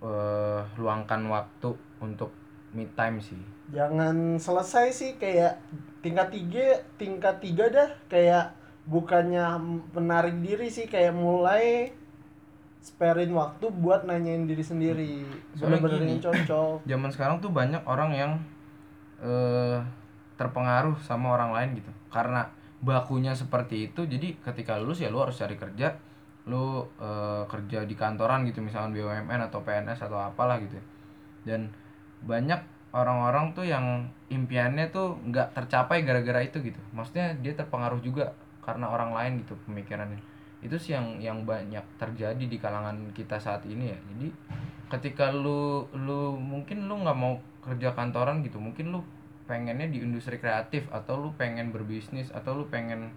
eh, luangkan waktu untuk me time sih Jangan selesai sih kayak tingkat tiga, tingkat tiga dah kayak bukannya menarik diri sih kayak mulai sparein waktu buat nanyain diri sendiri. Bener-bener yang cocok. zaman sekarang tuh banyak orang yang eh terpengaruh sama orang lain gitu. Karena bakunya seperti itu jadi ketika lulus ya lu harus cari kerja lu eh, kerja di kantoran gitu misalkan BUMN atau PNS atau apalah gitu dan banyak orang-orang tuh yang impiannya tuh nggak tercapai gara-gara itu gitu. Maksudnya dia terpengaruh juga karena orang lain gitu pemikirannya itu sih yang yang banyak terjadi di kalangan kita saat ini ya. Jadi ketika lu lu mungkin lu nggak mau kerja kantoran gitu mungkin lu pengennya di industri kreatif atau lu pengen berbisnis atau lu pengen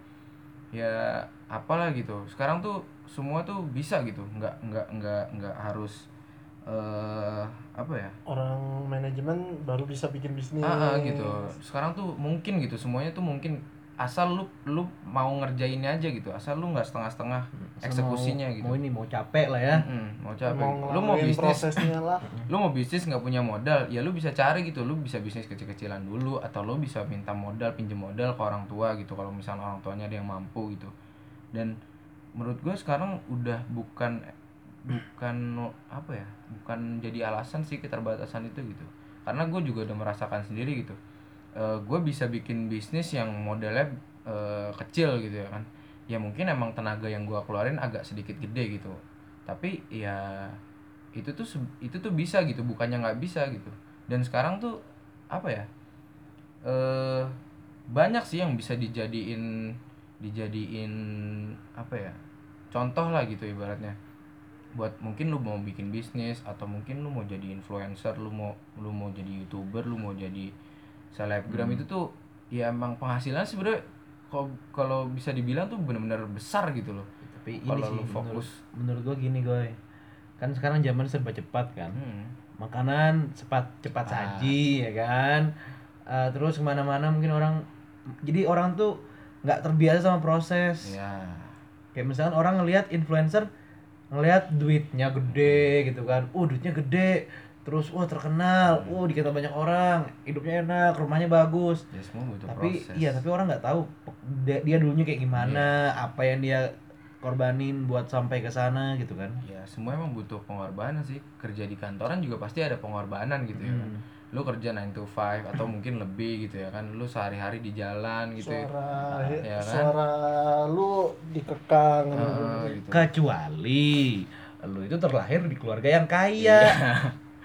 ya apalah gitu. Sekarang tuh semua tuh bisa gitu. Nggak nggak nggak nggak harus eh apa ya? Orang manajemen baru bisa bikin bisnis. Ah, ah, gitu. Sekarang tuh mungkin gitu. Semuanya tuh mungkin asal lu lu mau ngerjainnya aja gitu asal lu nggak setengah-setengah eksekusinya mau, gitu. mau ini mau capek lah ya. Mm-mm, mau capek. Mau lu mau bisnis. prosesnya lah. Lu mau bisnis nggak punya modal ya lu bisa cari gitu. Lu bisa bisnis kecil-kecilan dulu atau lu bisa minta modal pinjem modal ke orang tua gitu kalau misalnya orang tuanya ada yang mampu gitu. Dan menurut gue sekarang udah bukan bukan apa ya bukan jadi alasan sih keterbatasan itu gitu. Karena gue juga udah merasakan sendiri gitu gue bisa bikin bisnis yang modalnya eh, kecil gitu ya kan. Ya mungkin emang tenaga yang gue keluarin agak sedikit gede gitu. Tapi ya itu tuh itu tuh bisa gitu bukannya nggak bisa gitu. Dan sekarang tuh apa ya eh banyak sih yang bisa dijadiin dijadiin apa ya contoh lah gitu ibaratnya. Buat mungkin lu mau bikin bisnis atau mungkin lu mau jadi influencer lu mau lu mau jadi youtuber lu mau jadi selebgram itu tuh ya emang penghasilan sebenarnya kalau kalau bisa dibilang tuh benar-benar besar gitu loh. Tapi ini Kalau sih fokus. menurut, menurut gua gini goy. Kan sekarang zaman serba cepat kan? Hmm. makanan cepat cepat Ah. saji ya kan? Eh, terus ke mana-mana mungkin orang jadi orang tuh nggak terbiasa sama proses. Ya kayak misalkan orang ngelihat influencer ngelihat duitnya gede gitu kan. Uh duitnya gede terus wah terkenal. Wah dikata banyak orang hidupnya enak rumahnya bagus. Ya semua butuh tapi proses. iya tapi orang nggak tahu dia, dia dulunya kayak gimana apa yang dia korbanin buat sampai ke sana gitu kan. Ya semua emang butuh pengorbanan sih. Kerja di kantoran juga pasti ada pengorbanan gitu ya kan. Hmm. lu kerja 9 to 5 atau mungkin lebih gitu ya kan. Lu sehari-hari di jalan gitu. Ya suara Ya kan? suara lu dikekang. Ah, gitu. kecuali lu itu terlahir di keluarga yang kaya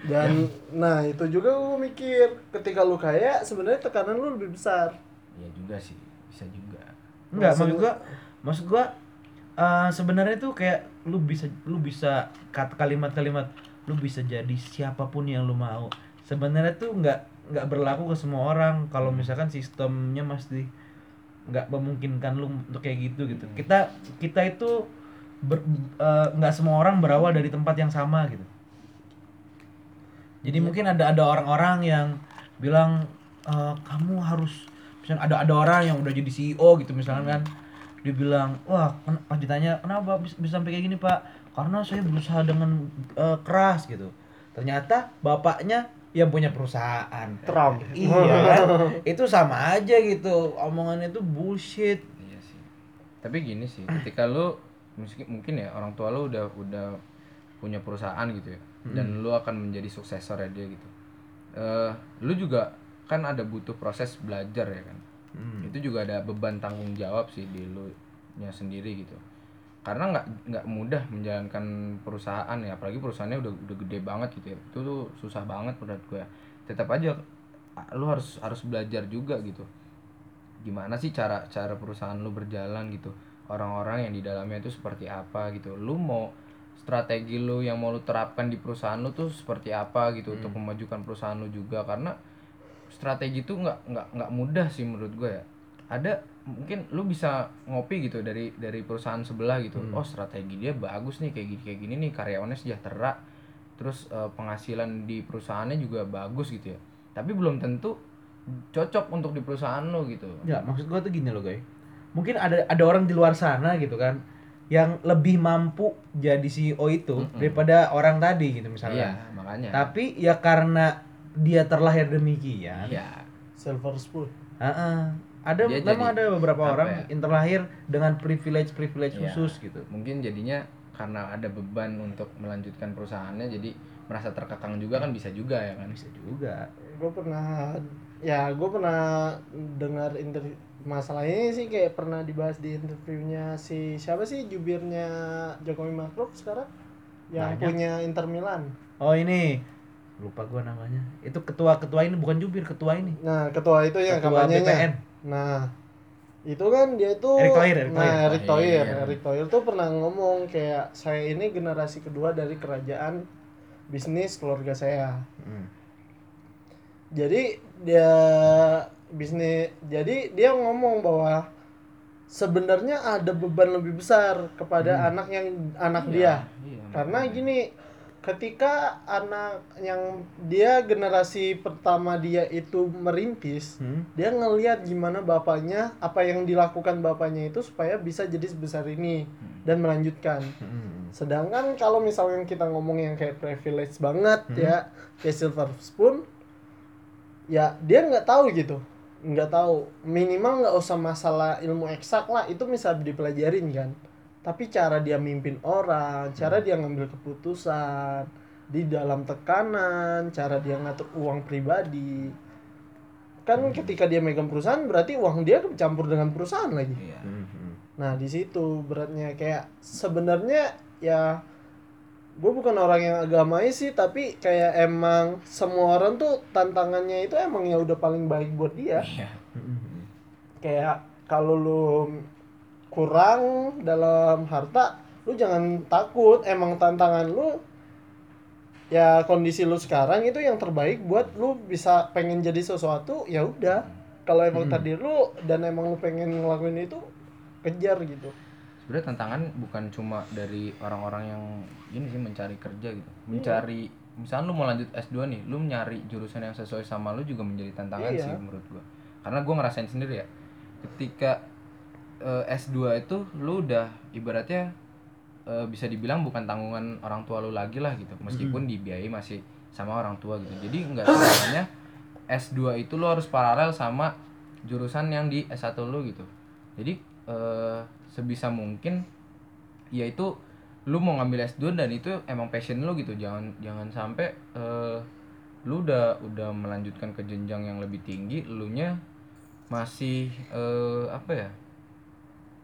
dan nah itu juga gue mikir ketika lu kaya sebenarnya tekanan lu lebih besar ya juga sih bisa juga Enggak, Maksud maksud gua maksud gua eh, sebenarnya tuh kayak lu bisa lu bisa kata kalimat-kalimat lu bisa jadi siapa pun yang lu mau. Sebenarnya tuh nggak nggak berlaku ke semua orang kalau misalkan sistemnya masih nggak memungkinkan lu untuk kayak gitu gitu. Kita kita itu ber- eh, nggak semua orang berawal dari tempat yang sama gitu. Jadi mungkin ada ada orang-orang yang bilang "Eh, kamu harus misalnya ada ada orang yang udah jadi CEO gitu misalkan kan dia bilang wah ken- pas ditanya kenapa bisa, bisa sampai kayak gini pak? Karena saya berusaha dengan eh, keras gitu. Ternyata bapaknya yang punya perusahaan. Trump. Iya kan? Itu sama aja gitu omongannya itu bullshit. Iya sih. Tapi gini sih ketika lu mungkin mungkin ya orang tua lu udah udah punya perusahaan gitu ya dan lu akan menjadi suksesor dia gitu. Eh lu juga kan ada butuh proses belajar ya kan? Hmm. itu juga ada beban tanggung jawab sih di lu nya sendiri gitu. Karena nggak nggak mudah menjalankan perusahaan ya apalagi perusahaannya udah udah gede banget gitu ya. Itu tuh susah banget menurut gue tetap aja lu harus harus belajar juga gitu. Gimana sih cara cara perusahaan lu berjalan gitu? Orang-orang yang di dalamnya itu seperti apa gitu? Lu mau strategi lu yang mau lu terapkan di perusahaan lu tuh seperti apa gitu untuk memajukan perusahaan lu juga. Karena strategi itu nggak nggak nggak mudah sih menurut gue ya. Ada mungkin lu bisa ngopi gitu dari dari perusahaan sebelah gitu. Oh strategi dia bagus nih kayak gini kayak gini nih karyawannya sejahtera. Terus eh, penghasilan di perusahaannya juga bagus gitu ya. Tapi belum tentu cocok untuk di perusahaan lo gitu. Ya, maksud gua tuh gini loh, guys. Mungkin ada ada orang di luar sana gitu kan yang lebih mampu jadi CEO itu daripada orang tadi gitu iya misalnya. makanya Tapi ya karena dia terlahir demikian. iya silver spoon Heeh. Ada Dia memang jadi ada beberapa apa orang ya? yang terlahir dengan privilege-privilege Iya. khusus gitu. mungkin jadinya karena ada beban untuk melanjutkan perusahaannya jadi merasa terkekang juga kan bisa juga ya kan Bisa juga. gue pernah ya gue pernah dengar interview masalah ini sih kayak pernah dibahas di interviewnya si siapa sih jubirnya Jokowi Maruf sekarang yang Banyak. punya Inter Milan Oh ini lupa gua namanya. Itu ketua-ketua ini bukan jubir, ketua ini. nah ketua itu yang Ketua kampanyenya BPN. nah itu kan dia itu Erick Thohir, Erick nah Thohir. Erick Thohir Iya. Erick Thohir tuh pernah ngomong kayak saya ini generasi kedua dari kerajaan bisnis keluarga saya Hmm. jadi dia bisnis. Jadi dia ngomong bahwa sebenarnya ada beban lebih besar kepada anak yang anak dia. iya, karena gini ketika anak yang dia generasi pertama dia itu merintis Hmm. dia ngelihat gimana bapaknya apa yang dilakukan bapaknya itu supaya bisa jadi sebesar ini dan melanjutkan. Hmm. sedangkan kalau misalnya kita ngomong yang kayak privilege banget Hmm. ya kayak silver spoon ya dia nggak tahu gitu nggak tahu. Minimal nggak usah masalah ilmu eksak lah itu bisa dipelajarin kan. Tapi cara dia mimpin orang cara dia ngambil keputusan di dalam tekanan cara dia ngatur uang pribadi. Kan ketika dia megang perusahaan berarti uang dia kecampur dengan perusahaan lagi. Iya. Hmm. Nah di situ beratnya kayak sebenarnya ya gue bukan orang yang agamais sih tapi kayak emang semua orang tuh tantangannya itu emang ya udah paling baik buat dia. Iya. Hmm. kayak kalau lu kurang dalam harta lu jangan takut. Emang tantangan lu ya kondisi lu sekarang itu yang terbaik buat lu bisa pengen jadi sesuatu ya udah. Kalau emang tadi lu dan emang lu pengen ngelakuin itu kejar gitu sebenarnya tantangan bukan cuma dari orang-orang yang ini sih mencari kerja gitu. Mencari misalnya lu mau lanjut S2 nih lu nyari jurusan yang sesuai sama lu juga menjadi tantangan Iya. sih menurut gua. Karena gua ngerasain sendiri ya ketika eh, S2 itu lu udah ibaratnya eh, bisa dibilang bukan tanggungan orang tua lu lagi lah gitu. Meskipun dibiayai masih sama orang tua gitu. Jadi nggak selamanya S2 itu lo harus paralel sama jurusan yang di S1 lo gitu. Jadi eh, sebisa mungkin ya itu lu mau ngambil S2 dan itu emang passion lu gitu. Jangan jangan sampai eh, lu udah udah melanjutkan ke jenjang yang lebih tinggi lu nya masih eh, apa ya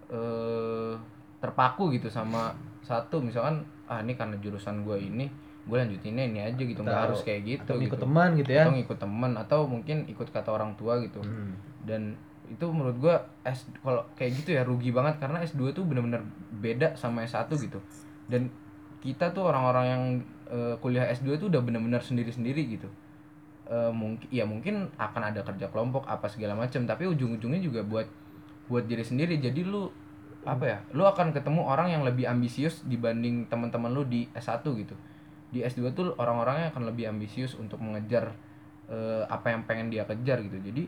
eh terpaku gitu sama satu. Misalkan ah ini karena jurusan gue ini gue lanjutinnya ini aja gitu nggak harus kayak gitu atau gitu. ikut teman gitu ya. Atau ngikut temen atau mungkin ikut kata orang tua gitu. Hmm. dan itu menurut gua S kalau kayak gitu ya rugi banget karena S2 tuh bener-bener beda sama S1 gitu. Dan kita tuh orang-orang yang eh, kuliah S2 tuh udah bener-bener sendiri-sendiri gitu. Mungkin ya mungkin akan ada kerja kelompok apa segala macam tapi ujung-ujungnya juga buat buat diri sendiri. Jadi lu apa ya lu akan ketemu orang yang lebih ambisius dibanding teman-teman lu di S1 gitu. Di S2 tuh orang-orangnya akan lebih ambisius untuk mengejar eh, apa yang pengen dia kejar gitu. Jadi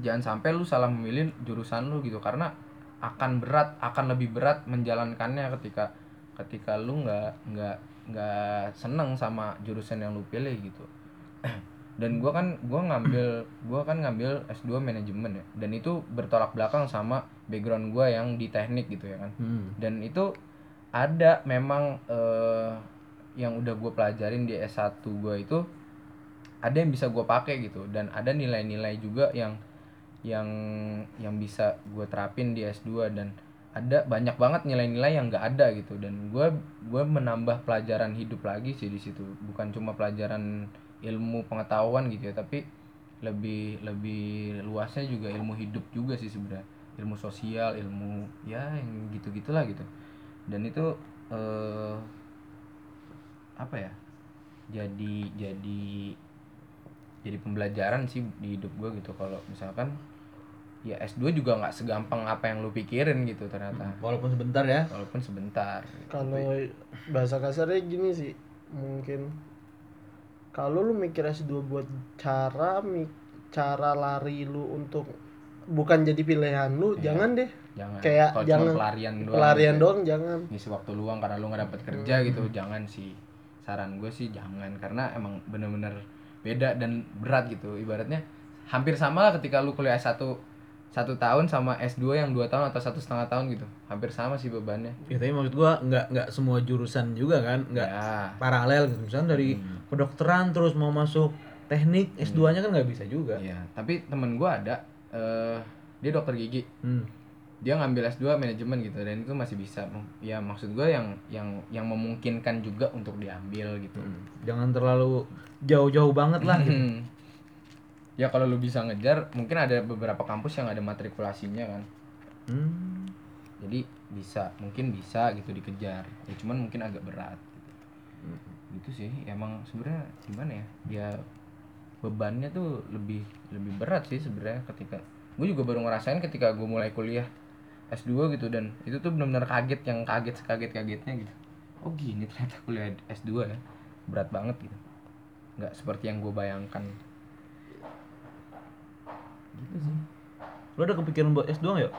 jangan sampai lu salah memilih jurusan lu gitu karena akan berat akan lebih berat menjalankannya ketika ketika lu nggak nggak nggak seneng sama jurusan yang lu pilih gitu. Dan gua kan gua ngambil gua kan ngambil S2 manajemen ya. Dan itu bertolak belakang sama background gua yang di teknik gitu ya kan. Hmm. dan itu ada memang eh, yang udah gue pelajarin di S1 gue itu ada yang bisa gue pakai gitu. Dan ada nilai-nilai juga yang yang yang bisa gue terapin di S2 dan ada banyak banget nilai-nilai yang nggak ada gitu. Dan gue gue menambah pelajaran hidup lagi sih di situ. Bukan cuma pelajaran ilmu pengetahuan gitu ya tapi lebih lebih luasnya juga ilmu hidup juga sih sebenarnya. Ilmu sosial ilmu ya yang gitu gitulah gitu. Dan itu eh, apa ya jadi jadi jadi pembelajaran sih di hidup gue gitu. Kalau misalkan ya S2 juga nggak segampang apa yang lu pikirin gitu ternyata. Walaupun sebentar ya. Walaupun sebentar. Kalau bahasa kasarnya gini sih mungkin. Kalau lu mikir S2 buat cara cara lari lu untuk bukan jadi pilihan lu Iya. jangan deh. Jangan. Kayak kalau cuma jangan pelarian doang pelarian gitu. doang jangan. Ngisi waktu luang karena lu nggak dapet kerja gitu jangan sih. Saran gue sih jangan karena emang bener-bener beda dan berat gitu. Ibaratnya hampir sama lah ketika lu kuliah S1 satu tahun sama S2 yang dua tahun atau satu setengah tahun gitu. Hampir sama sih bebannya. Ya tapi maksud gua nggak nggak semua jurusan juga kan nggak ya. paralel gitu. Misalnya dari Hmm. kedokteran terus mau masuk teknik S2 nya kan nggak bisa juga. Iya, tapi temen gue ada eh dia dokter gigi. Hmm. dia ngambil S2 manajemen gitu dan itu masih bisa. Ya maksud gue yang yang yang memungkinkan juga untuk diambil gitu. Hmm. jangan terlalu jauh-jauh banget lah gitu. Ya kalau lu bisa ngejar mungkin ada beberapa kampus yang ada matrikulasinya kan. Hmm. jadi bisa mungkin bisa gitu dikejar. Ya cuman mungkin agak berat. Gitu, gitu sih. Emang sebenarnya gimana ya? Ya bebannya tuh lebih lebih berat sih sebenarnya ketika gue juga baru ngerasain ketika gue mulai kuliah S2 gitu dan itu tuh benar-benar kaget yang kaget sekaget kagetnya gitu. Oh gini ternyata kuliah S2 ya. Berat banget gitu. Nggak seperti yang gue bayangkan gitu sih Lo ada kepikiran buat S2 nggak, yuk?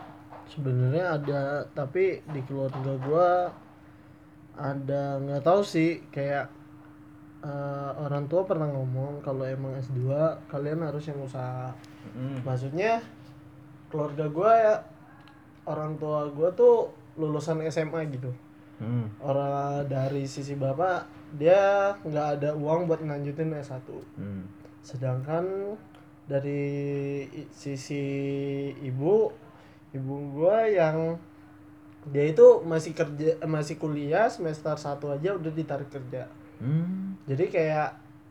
sebenarnya ada tapi di keluarga gua ada nggak tahu sih kayak eh, orang tua pernah ngomong kalau emang S2 kalian harus yang usaha Hmm. maksudnya keluarga gua ya orang tua gua tuh lulusan SMA gitu Hmm. orang dari sisi bapak dia nggak ada uang buat lanjutin S1 Hmm. sedangkan dari sisi ibu ibu gua yang dia itu masih kerja masih kuliah semester 1 aja udah ditarik kerja Hmm. jadi kayak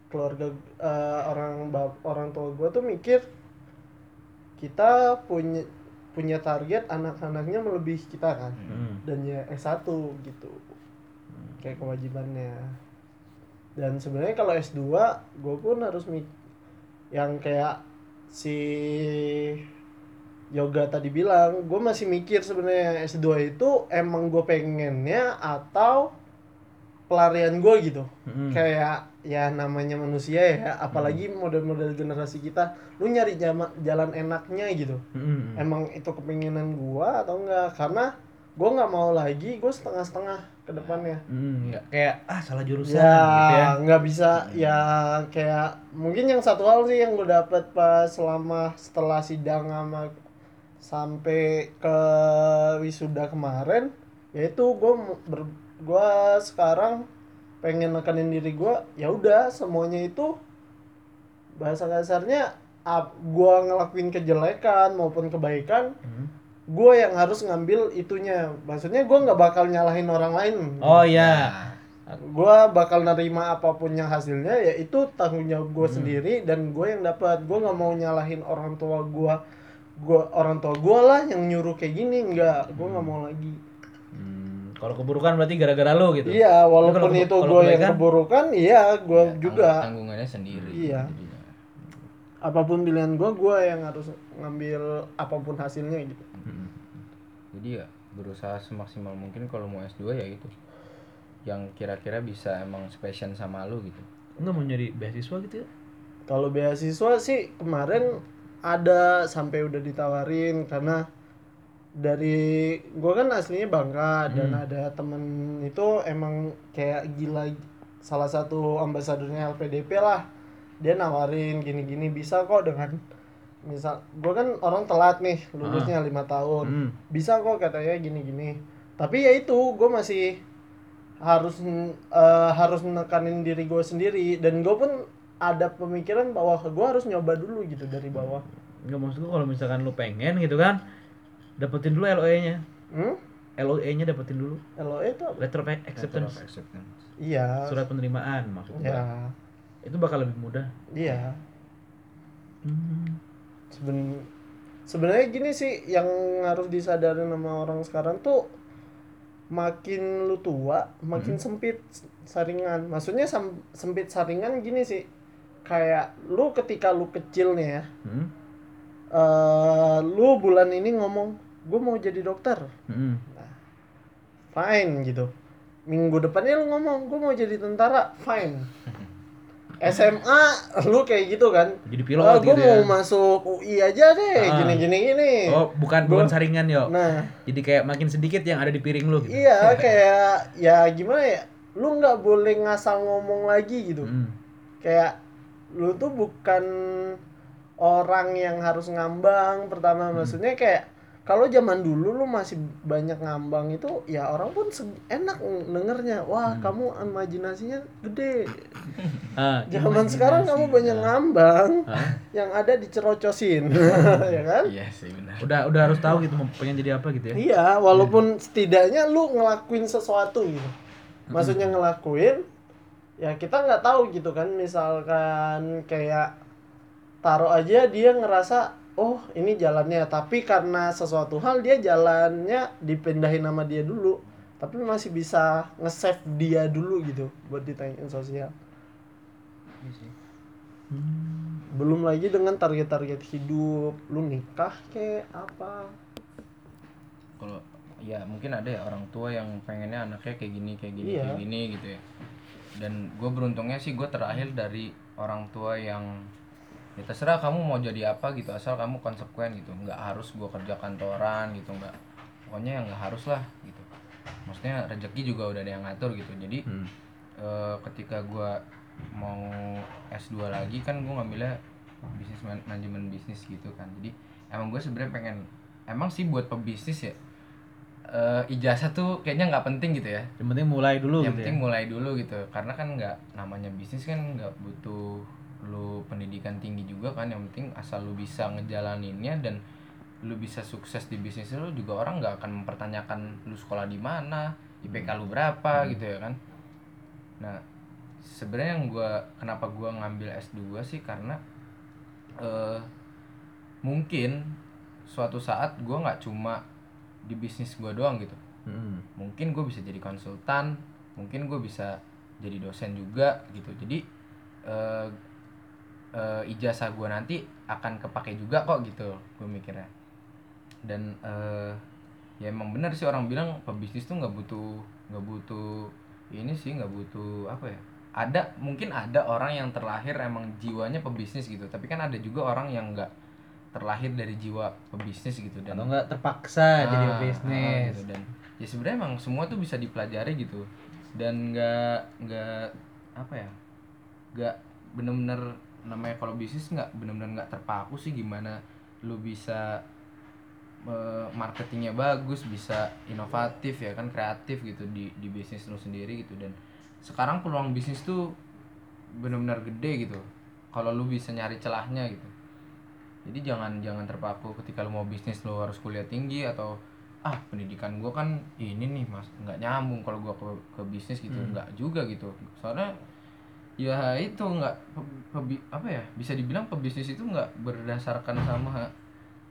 keluarga eh, orang bap- orang tua gua tuh mikir kita punya punya target anak-anaknya melebihi kita kan Hmm. dan ya S1 gitu kayak kewajibannya dan sebenarnya kalau S2 gue pun harus mik yang kayak si yoga tadi bilang gue masih mikir sebenarnya S2 itu emang gue pengennya atau pelarian gue gitu. Hmm. kayak ya namanya manusia ya apalagi model-model generasi kita lu nyari jama- jalan enaknya gitu. Hmm. emang itu kepinginan gua atau enggak? Karena gue nggak mau lagi gue setengah-setengah ke depannya Hmm, nggak kayak ah salah jurusan ya gitu ya. nggak bisa ya kayak mungkin yang satu hal sih yang gue dapet pas selama setelah sidang sama sampai ke wisuda kemarin yaitu gue ber gue sekarang pengen nekanin diri gue ya udah semuanya itu bahasa kasarnya gue ngelakuin kejelekan maupun kebaikan Hmm. Gue yang harus ngambil itunya. Maksudnya gue nggak bakal nyalahin orang lain. Oh iya. gue bakal nerima apa pun yang hasilnya ya itu tanggung jawab gue sendiri dan gue yang dapat. Gue nggak mau nyalahin orang tua gue gue orang tua gue lah yang nyuruh kayak gini nggak. Gue nggak mau lagi. Hmm, kalau keburukan berarti gara-gara lo gitu. iya walaupun kalau- itu gue yang keburukan? iya gue Ya, juga. tanggung- tanggungannya sendiri Iya. apa pun pilihan gue gue yang harus ngambil apa pun hasilnya gitu Hmm. jadi ya berusaha semaksimal mungkin kalau mau S2 ya itu yang kira-kira bisa emang passion sama lu gitu Enggak mau nyari beasiswa gitu ya? Kalau beasiswa sih kemarin ada sampai udah ditawarin karena dari gue kan aslinya Bangka dan ada temen itu emang kayak gila salah satu ambasadornya LPDP lah dia nawarin gini-gini bisa kok dengan misal gue kan orang telat nih lulusnya lima tahun Hmm. bisa kok katanya gini-gini tapi ya itu gue masih harus eh, harus menekanin diri gue sendiri dan gue pun ada pemikiran bahwa gue harus nyoba dulu gitu dari bawah Enggak maksud gua kalau misalkan lu pengen gitu kan dapetin dulu LOE-nya. hmm? LOE-nya dapetin dulu. LOE itu apa? Letter of Letter acceptance. of acceptance. iya Surat penerimaan maksudnya. ya Itu bakal lebih mudah. iya Hmm. Seben sebenarnya gini sih yang harus disadarin sama orang sekarang tuh makin lu tua makin sempit saringan. Maksudnya sempit saringan gini sih. Kayak lu ketika lu kecil nih ya Hmm. eh lu bulan ini ngomong gue mau jadi dokter. Hmm. fine gitu. Minggu depannya lu ngomong gue mau jadi tentara. Fine SMA lu kayak gitu kan Jadi pilot Ah, gitu gue mau ya. masuk UI aja deh Ah. gini gini gini Oh, bukan Gua- bukan saringan yo. nah Jadi kayak makin sedikit yang ada di piring lu gitu. iya kayak ya gimana ya lu nggak boleh ngasal ngomong lagi gitu Hmm. kayak lu tuh bukan orang yang harus ngambang pertama Hmm. maksudnya kayak kalau zaman dulu lu masih banyak ngambang itu ya orang pun se- enak dengernya wah Hmm. kamu imajinasinya gede Ah, zaman sekarang kamu banyak ngambang Hah? yang ada dicerocosin ya kan Iya sih benar. udah udah harus tahu gitu mau pengen jadi apa gitu ya. iya walaupun setidaknya lu ngelakuin sesuatu gitu maksudnya ngelakuin ya kita nggak tahu gitu kan misalkan kayak taruh aja dia ngerasa oh ini jalannya tapi karena sesuatu hal dia jalannya dipindahin nama dia dulu tapi masih bisa nge-save dia dulu gitu buat ditanyain sosial Hmm. belum lagi dengan target-target hidup lu nikah kayak apa Kalau ya mungkin ada ya orang tua yang pengennya anaknya kayak gini kayak gini Iya. kayak gini gitu ya. Dan gue beruntungnya sih gue terakhir dari orang tua yang ya terserah kamu mau jadi apa gitu asal kamu konsekuen gitu. Nggak harus gue kerja kantoran gitu nggak. Pokoknya yang nggak harus lah gitu. Maksudnya rezeki juga udah ada yang ngatur gitu. Jadi Hmm. eh, ketika gua mau S2 lagi kan gua ngambilnya bisnis man- manajemen bisnis gitu kan. Jadi emang gue sebenarnya pengen emang sih buat pebisnis ya eh, ijazah tuh kayaknya nggak penting gitu ya. Yang penting mulai dulu yang gitu penting ya. mulai dulu gitu. Karena kan nggak namanya bisnis kan nggak butuh lu pendidikan tinggi juga kan yang penting asal lu bisa ngejalaninnya dan lu bisa sukses di bisnis lu juga orang nggak akan mempertanyakan lu sekolah di mana IPK lu berapa gitu ya kan. Nah sebenarnya yang gua kenapa gua ngambil S2 sih karena eh mungkin suatu saat gua nggak cuma di bisnis gua doang gitu. Hmm. mungkin gue bisa jadi konsultan mungkin gue bisa jadi dosen juga gitu. Jadi eh, eh, ijazah gue nanti akan kepake juga kok gitu gue mikirnya. Dan eh, ya emang benar sih orang bilang pebisnis tuh nggak butuh nggak butuh ini sih nggak butuh apa ya ada mungkin ada orang yang terlahir emang jiwanya pebisnis gitu tapi kan ada juga orang yang nggak terlahir dari jiwa pebisnis gitu dan atau enggak terpaksa jadi Ah, ah, gitu. dan ya sebenarnya emang semua tuh bisa dipelajari gitu. Dan nggak nggak apa ya nggak bener-bener namanya kalau bisnis nggak bener-bener nggak terpaku sih gimana lu bisa marketingnya bagus bisa inovatif ya kan kreatif gitu di di bisnis lu sendiri gitu. Dan sekarang peluang bisnis tuh bener-bener gede gitu. Kalau lu bisa nyari celahnya gitu. Jadi jangan jangan terpaku ketika lu mau bisnis lu harus kuliah tinggi atau ah pendidikan gua kan ini nih mas nggak nyambung kalau gua ke ke bisnis gitu. Nggak juga gitu. Soalnya ya itu nggak apa ya bisa dibilang pebisnis itu nggak berdasarkan sama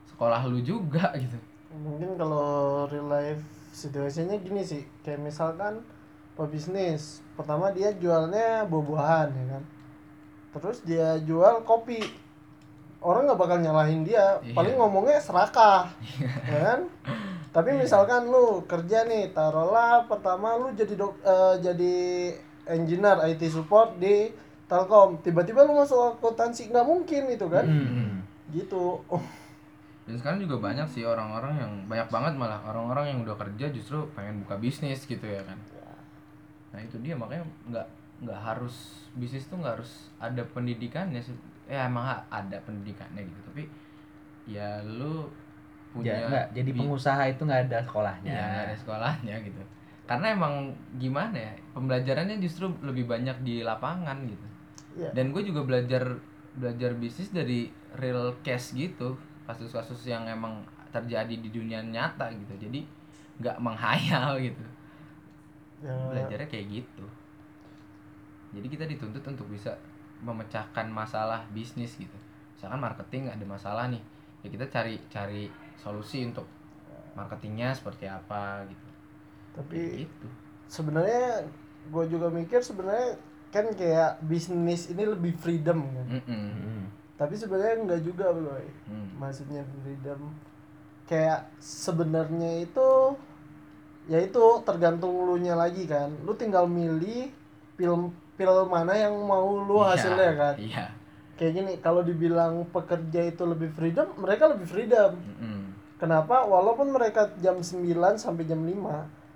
sekolah lu juga gitu. Mungkin kalau real life situasinya gini sih kayak misalkan pebisnis pertama dia jualnya buah-buahan ya kan? Terus dia jual kopi. Orang nggak bakal nyalahin dia Iya. paling ngomongnya serakah ya kan? Tapi misalkan lu kerja nih taruhlah pertama lu jadi dok eh, jadi engineer IT support di Telkom. Tiba-tiba lu masuk akuntansi nggak mungkin itu kan? Hmm. gitu. Oh, dan sekarang juga banyak sih orang-orang yang banyak banget malah orang-orang yang udah kerja justru pengen buka bisnis gitu ya kan? Nah itu dia makanya nggak nggak harus bisnis tuh nggak harus ada pendidikannya sih. Ya emang ada pendidikannya gitu tapi ya lu punya Ya, enggak, jadi pengusaha itu nggak ada sekolahnya. Ya nggak ada sekolahnya gitu karena emang gimana ya pembelajarannya justru lebih banyak di lapangan gitu. Iya. dan gue juga belajar belajar bisnis dari real case gitu. Kasus-kasus yang emang terjadi di dunia nyata gitu. Jadi nggak menghayal gitu. Ya, belajarnya kayak gitu. Jadi kita dituntut untuk bisa memecahkan masalah bisnis gitu. Misalkan marketing ada masalah nih. Ya kita cari cari solusi untuk marketingnya seperti apa gitu tapi gitu sebenarnya gue juga mikir sebenarnya kan kayak bisnis ini lebih freedom kan Mm-mm. Hmm. tapi sebenarnya enggak juga boy Hmm. maksudnya freedom kayak sebenarnya itu ya itu tergantung lu nya lagi kan lu tinggal milih pil pil mana yang mau lu Iya, hasilnya kan iya kayak gini kalau dibilang pekerja itu lebih freedom mereka lebih freedom Mm-mm. Kenapa? Walaupun mereka jam 9 sampai jam 5,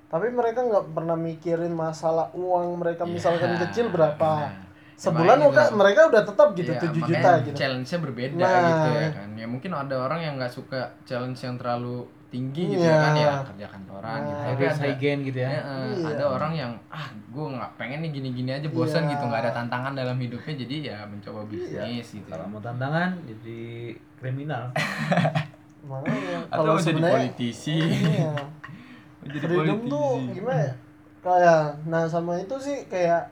tapi mereka nggak pernah mikirin masalah uang mereka misalkan Iya, kecil berapa. nah. Sebulan mereka, mereka udah tetap gitu Iya, 7 makanya juta gitu. Challenge-nya berbeda Nah. gitu ya kan. Ya mungkin ada orang yang nggak suka challenge yang terlalu tinggi gitu Iya. ya kan ya kerja kantoran gitu. Nah. Tapi Harus ada gitu ya ya, eh, Iya. ada orang yang ah gue nggak pengen nih gini-gini aja bosan Iya. gitu nggak ada tantangan dalam hidupnya jadi ya mencoba bisnis gitu. kalau mau tantangan jadi kriminal Atau kalau jadi politisi. iya. Jadi freedom politisi. tuh gimana ya? Kayak nah sama itu sih kayak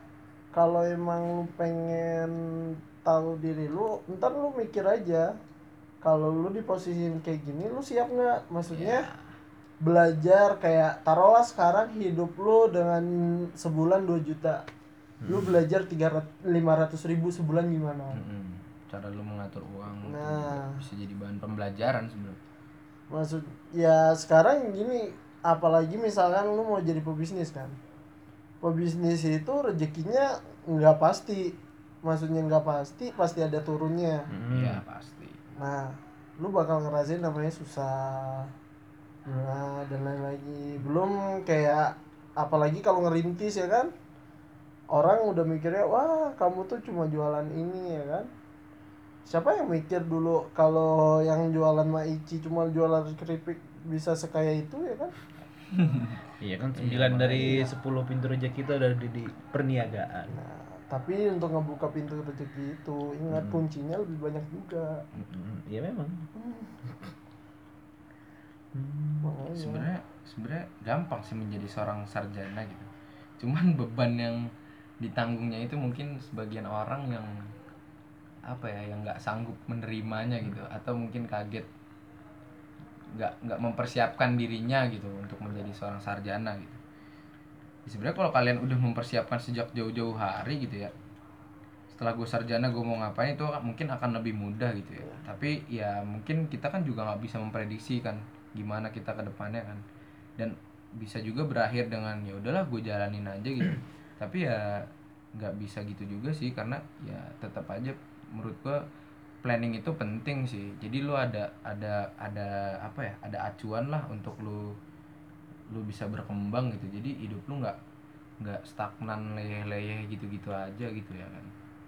kalau emang lu pengen tahu diri lu, ntar lu mikir aja kalau lu di posisi kayak gini lu siap nggak? Maksudnya Iya. belajar kayak taruhlah sekarang hidup lu dengan sebulan 2 juta lu belajar tiga lima ratus ribu sebulan gimana Mm-mm. cara lu mengatur uang Nah. bisa jadi bahan pembelajaran sebenarnya maksud ya sekarang gini apalagi misalkan lu mau jadi pebisnis kan. Pebisnis itu rezekinya nggak pasti. Maksudnya nggak pasti pasti ada turunnya. Hmm. Iya pasti. Nah lu bakal ngerasain namanya susah nah dan lain lagi belum kayak apalagi kalau ngerintis ya kan. Orang udah mikirnya wah kamu tuh cuma jualan ini ya kan. Siapa yang mikir dulu kalau yang jualan maici cuma jualan keripik bisa sekaya itu ya kan iya kan 9 dari 10 pintu rezeki itu ada di, di perniagaan. Nah tapi untuk ngebuka pintu rezeki itu ingat kuncinya lebih banyak juga. Hmm, iya memang. Makanya. sebenarnya sebenarnya gampang sih menjadi seorang sarjana gitu. Cuman beban yang ditanggungnya itu mungkin sebagian orang yang apa ya yang nggak sanggup menerimanya gitu. Atau mungkin kaget nggak nggak mempersiapkan dirinya gitu untuk menjadi seorang sarjana gitu. Ya, sebenarnya kalau kalian udah mempersiapkan sejak jauh-jauh hari gitu ya setelah gue sarjana gue mau ngapain itu mungkin akan lebih mudah gitu ya. Tapi ya mungkin kita kan juga nggak bisa memprediksi kan gimana kita ke depannya kan. Dan bisa juga berakhir dengan ya udahlah gue jalanin aja gitu. Tapi ya nggak bisa gitu juga sih karena ya tetap aja menurut gue planning itu penting sih. Jadi lu ada ada ada apa ya ada acuan lah untuk lu lu bisa berkembang gitu. Jadi hidup lu nggak nggak stagnan leyeh-leyeh gitu-gitu aja gitu ya kan.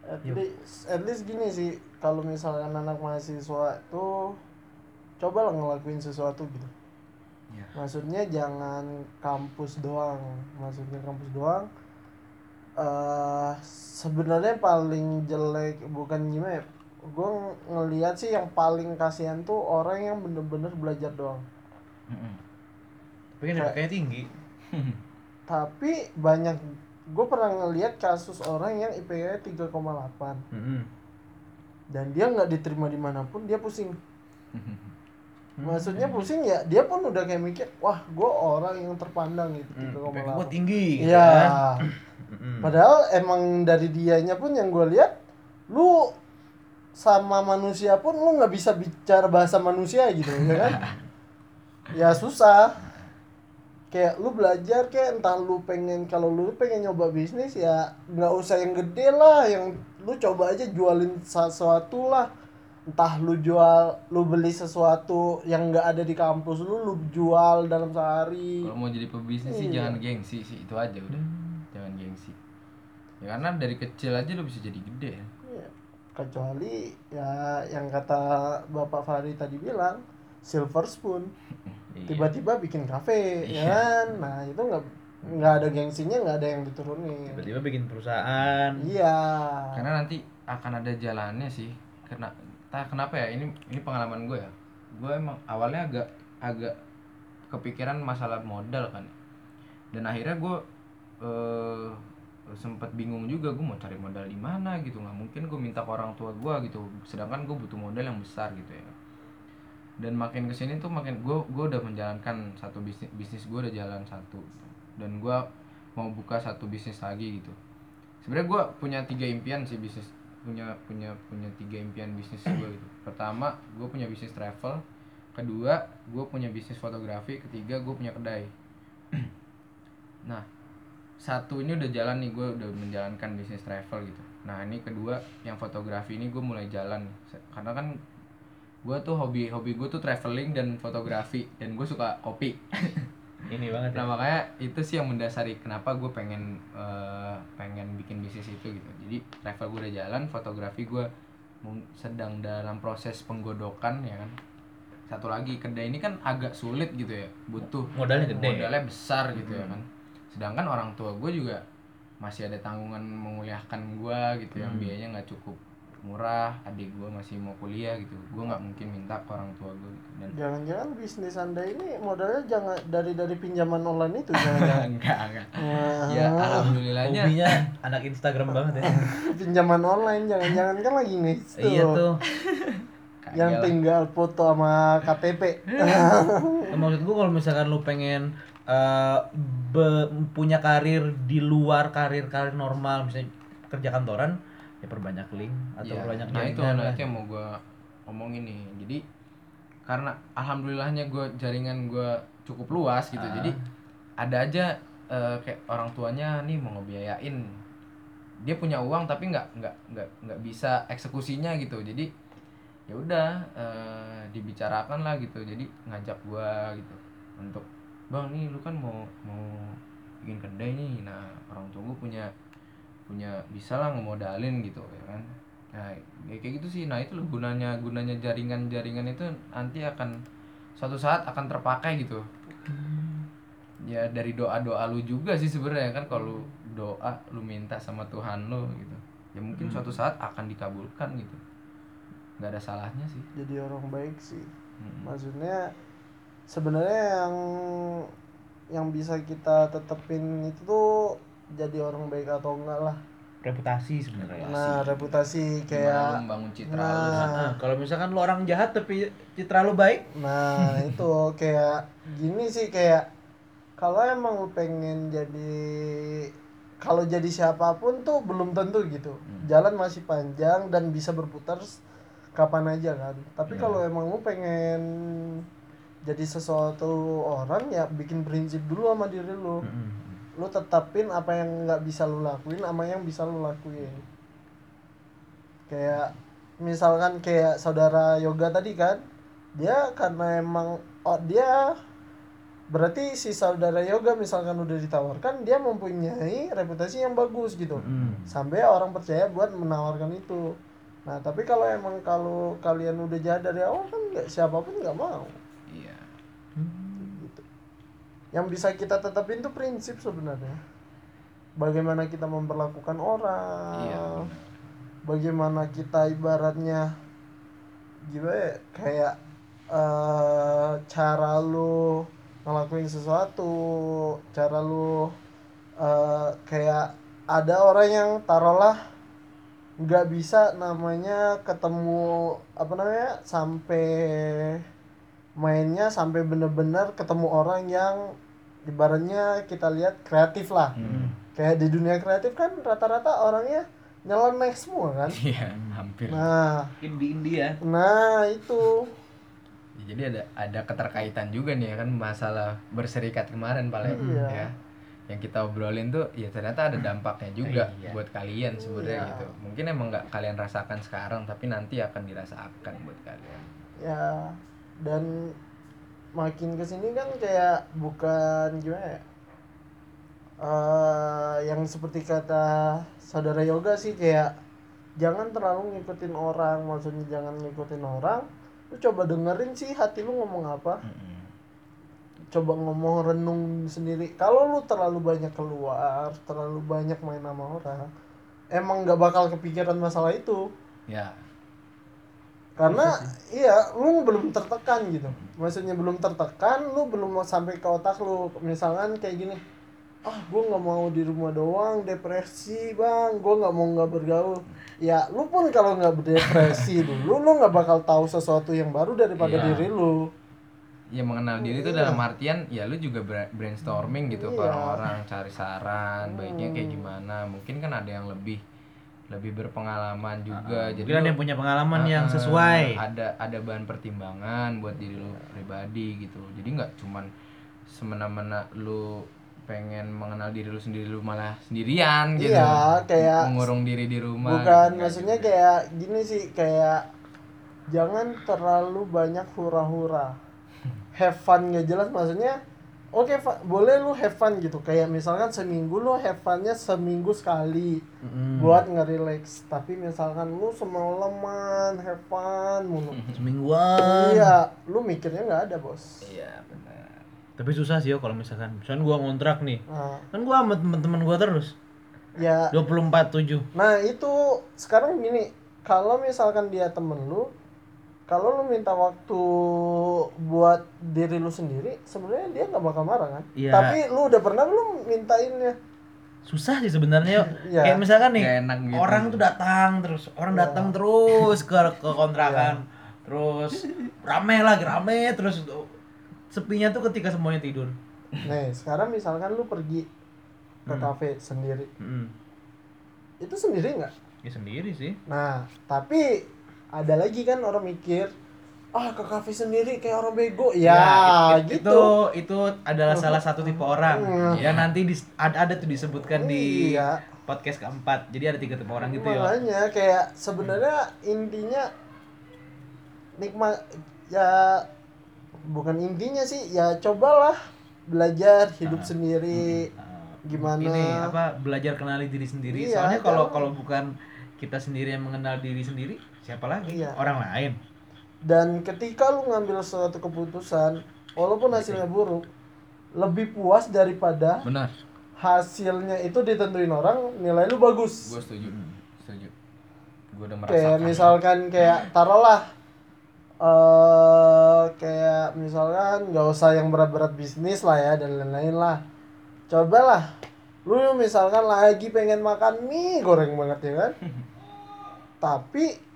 At least, at least gini sih kalau misalkan anak mahasiswa tuh coba lah ngelakuin sesuatu gitu. Ya maksudnya jangan kampus doang. Maksudnya kampus doang eh sebenarnya paling jelek bukan gimana ya gue ngelihat sih yang paling kasihan tuh orang yang bener-bener belajar doang Tapi kan IPK-nya tinggi. tapi banyak gue pernah ngelihat kasus orang yang IPK 3,8 Mm-mm. dan dia nggak diterima di mana pun dia pusing maksudnya pusing ya dia pun udah kayak mikir wah gue orang yang terpandang gitu Hmm, 3,8 IPK gua tinggi. gitu Iya. kan. Mm-mm. Padahal emang dari dianya pun yang gue lihat, lu sama manusia pun lu nggak bisa bicara bahasa manusia gitu, ya kan? ya susah. Kayak lu belajar kayak entah lu pengen kalau lu pengen nyoba bisnis ya nggak usah yang gede lah, yang lu coba aja jualin sesuatu lah. Entah lu jual, lu beli sesuatu yang nggak ada di kampus lu, lu jual dalam sehari. kalau mau jadi pebisnis sih Iya. jangan gengsi sih itu aja udah jangan gengsi ya karena dari kecil aja lu bisa jadi gede ya. Kecuali ya yang kata Bapak Fahri tadi bilang silver spoon. Iya. tiba-tiba bikin kafe ya kan? Nah itu nggak nggak ada gengsinya nggak ada yang diturunin. Tiba-tiba bikin perusahaan. iya. Karena nanti akan ada jalannya sih. Karena tak kenapa ya ini ini pengalaman gue ya. Gue emang awalnya agak agak kepikiran masalah modal kan. Dan akhirnya gue eh sempat bingung juga gue mau cari modal di mana gitu nggak mungkin gue minta ke orang tua gue gitu sedangkan gue butuh modal yang besar gitu ya. Dan makin ke sini tuh makin gue gue udah menjalankan satu bisnis bisnis gue udah jalan satu dan gue mau buka satu bisnis lagi gitu. Sebenarnya gue punya tiga impian sih bisnis punya punya punya tiga impian bisnis gue gitu. Pertama gue punya bisnis travel kedua gue punya bisnis fotografi ketiga gue punya kedai. Nah satu ini udah jalan nih gue udah menjalankan bisnis travel gitu nah ini kedua yang fotografi ini gue mulai jalan karena kan gue tuh hobi hobi gue tuh traveling dan fotografi dan gue suka kopi Ini banget ya. Nah makanya itu sih yang mendasari kenapa gue pengen eh, pengen bikin bisnis itu gitu. Jadi travel gue udah jalan, fotografi gue sedang dalam proses penggodokan ya kan. Satu lagi kedai ini kan agak sulit gitu ya, butuh Modalnya gede. Hmm. modalnya besar gitu ya kan. Sedangkan orang tua gue juga masih ada tanggungan menguliahkan gue gitu yang Hmm. biayanya nggak cukup murah adik gue masih mau kuliah gitu. Gue nggak mungkin minta ke orang tua gue gitu. Dan jangan-jangan bisnis anda ini modalnya jangan dari dari pinjaman online itu jangan enggak enggak Wah, ya alhamdulillahnya Hobinya anak Instagram banget ya. pinjaman online jangan-jangan kan lagi nih iya tuh. yang tinggal foto sama KTP Nah, Maksud gua kalau misalkan lu pengen eh, be- punya karir di luar karir-karir normal misalnya kerja kantoran ya perbanyak link atau Iya, perbanyak nah itu nah itu yang mau gue omongin nih. Jadi karena alhamdulillahnya gue jaringan gue cukup luas gitu. Ah. jadi ada aja eh, kayak orang tuanya nih mau ngebiayain. Dia punya uang tapi nggak nggak nggak nggak bisa eksekusinya gitu. Jadi ya udah eh, dibicarakan lah gitu. Jadi ngajak gua gitu untuk bang nih lu kan mau mau bikin kedai nih. Nah orang tua gua punya punya bisa lah ngemodalin gitu ya kan. Nah ya kayak gitu sih. Nah itu loh gunanya gunanya jaringan jaringan itu nanti akan suatu saat akan terpakai gitu. Ya dari doa doa lu juga sih sebenarnya kan. Kalau doa lu minta sama Tuhan lu gitu. Ya mungkin suatu saat akan dikabulkan gitu. Nggak ada salahnya sih. Jadi orang baik sih. Mm. maksudnya sebenarnya yang yang bisa kita tetepin itu tuh jadi orang baik atau enggak lah. Reputasi sebenarnya. nah reputasi. kayak membangun citra lu? Nah. Nah, kalau misalkan lu orang jahat tapi citra lu baik, nah itu kayak gini sih kayak kalau emang lu pengen jadi kalau jadi siapa pun tuh belum tentu gitu. Jalan masih panjang dan bisa berputar kapan aja kan. Tapi kalau emang lu pengen jadi sesuatu orang ya bikin prinsip dulu sama diri lu. Lu tetapin apa yang nggak bisa lu lakuin sama yang bisa lu lakuin. Kayak misalkan kayak saudara yoga tadi kan dia karena emang oh dia berarti si saudara yoga misalkan udah ditawarkan dia mempunyai reputasi yang bagus gitu. Mm. sampai orang percaya buat menawarkan itu. Nah tapi kalau emang kalau kalian udah jahat dari awal kan nggak siapa pun nggak mau yang bisa kita tetapin tuh prinsip sebenarnya. Bagaimana kita memperlakukan orang. Iya bagaimana kita ibaratnya gimana ya kayak eh, cara lu ngelakuin sesuatu cara lu eh, kayak ada orang yang taruhlah nggak bisa namanya ketemu apa namanya sampai mainnya sampai bener-bener ketemu orang yang ibaratnya kita lihat kreatif lah Hmm. kayak di dunia kreatif kan rata-rata orangnya nyeleneh semua kan iya hampir nah Indie India. nah itu jadi ada ada keterkaitan juga nih ya kan masalah berserikat kemarin paling Iya. ya yang kita obrolin tuh ya ternyata ada dampaknya juga Iya. buat kalian sebenarnya Iya. gitu mungkin emang nggak kalian rasakan sekarang tapi nanti akan dirasakan buat kalian ya dan makin ke sini kan kayak bukan gimana ya? Eh yang seperti kata saudara yoga sih kayak jangan terlalu ngikutin orang maksudnya jangan ngikutin orang lu coba dengerin sih hati lu ngomong apa. Coba ngomong renung sendiri. Kalau lu terlalu banyak keluar terlalu banyak main sama orang emang nggak bakal kepikiran masalah itu. Ya karena iya lu belum tertekan gitu maksudnya belum tertekan lu belum mau sampai ke otak lu misalkan kayak gini ah gue nggak mau di rumah doang depresi bang gue nggak mau nggak bergaul ya lu pun kalau nggak berdepresi dulu lu nggak bakal tahu sesuatu yang baru daripada Iya. diri lu ya mengenal diri itu Iya. dalam artian ya lu juga bra- brainstorming gitu ke Iya. orang-orang cari saran baiknya kayak Hmm. gimana mungkin kan ada yang lebih lebih berpengalaman juga. Jadi Mungkin ada lu- yang punya pengalaman yang Ah, sesuai. ada ada bahan pertimbangan buat diri lu pribadi gitu. Jadi nggak cuman semena-mena lu pengen mengenal diri lu sendiri lu malah sendirian gitu. Iya, kayak- mengurung diri di rumah bukan gitu, maksudnya kayak gini sih kayak jangan terlalu banyak hura-hura. Have fun nggak jelas maksudnya oke Fa- boleh lu have fun gitu kayak misalkan seminggu lu have funnya seminggu sekali Mm. buat nge-relax tapi misalkan lu semalaman have fun mulu Semingguan. iya lu mikirnya nggak ada bos iya benar Tapi susah sih yo kalau misalkan. Misalkan gua ngontrak nih. nah, Kan gua sama temen-temen gua terus. ya 24/7. Nah itu sekarang gini, kalau misalkan dia temen lu, kalau lu minta waktu buat diri lu sendiri, sebenarnya dia nggak bakal marah kan? Iya. Tapi lu udah pernah belum mintainnya? Susah sih sebenarnya. Iya. Kayak misalkan nih, enak gitu. orang tuh datang terus, orang Iya. datang terus ke ke kontrakan. Terus rame lagi rame terus sepinya tuh ketika semuanya tidur. Nih sekarang misalkan lu pergi ke Hmm. kafe sendiri, Mm. itu sendiri nggak? Ya sendiri sih. Nah tapi ada lagi kan orang mikir, ah ke kafe sendiri kayak orang bego, ya, it- it- gitu. Itu itu adalah salah satu tipe orang. Hmm. Ya nanti dis- ada ada tuh disebutkan di Iya. podcast keempat. Jadi ada tiga tipe orang gitu ya. makanya kayak sebenarnya intinya nikmat ya bukan intinya sih ya cobalah belajar hidup Ah. sendiri Uh, Gimana? Ini apa belajar kenali diri sendiri. Iya, Soalnya kalau kalau bukan kita sendiri yang mengenal diri sendiri, siapa lagi? Iya. Orang lain. dan ketika lu ngambil suatu keputusan walaupun hasilnya buruk lebih puas daripada benar. hasilnya itu ditentuin orang nilai lu bagus. Gue setuju. Setuju. Gue udah merasakan. kayak misalkan kayak taruhlah eh kayak misalkan nggak usah yang berat-berat bisnis lah ya dan lain-lain lah. Cobalah lu misalkan lagi pengen makan mie goreng banget ya kan? Tapi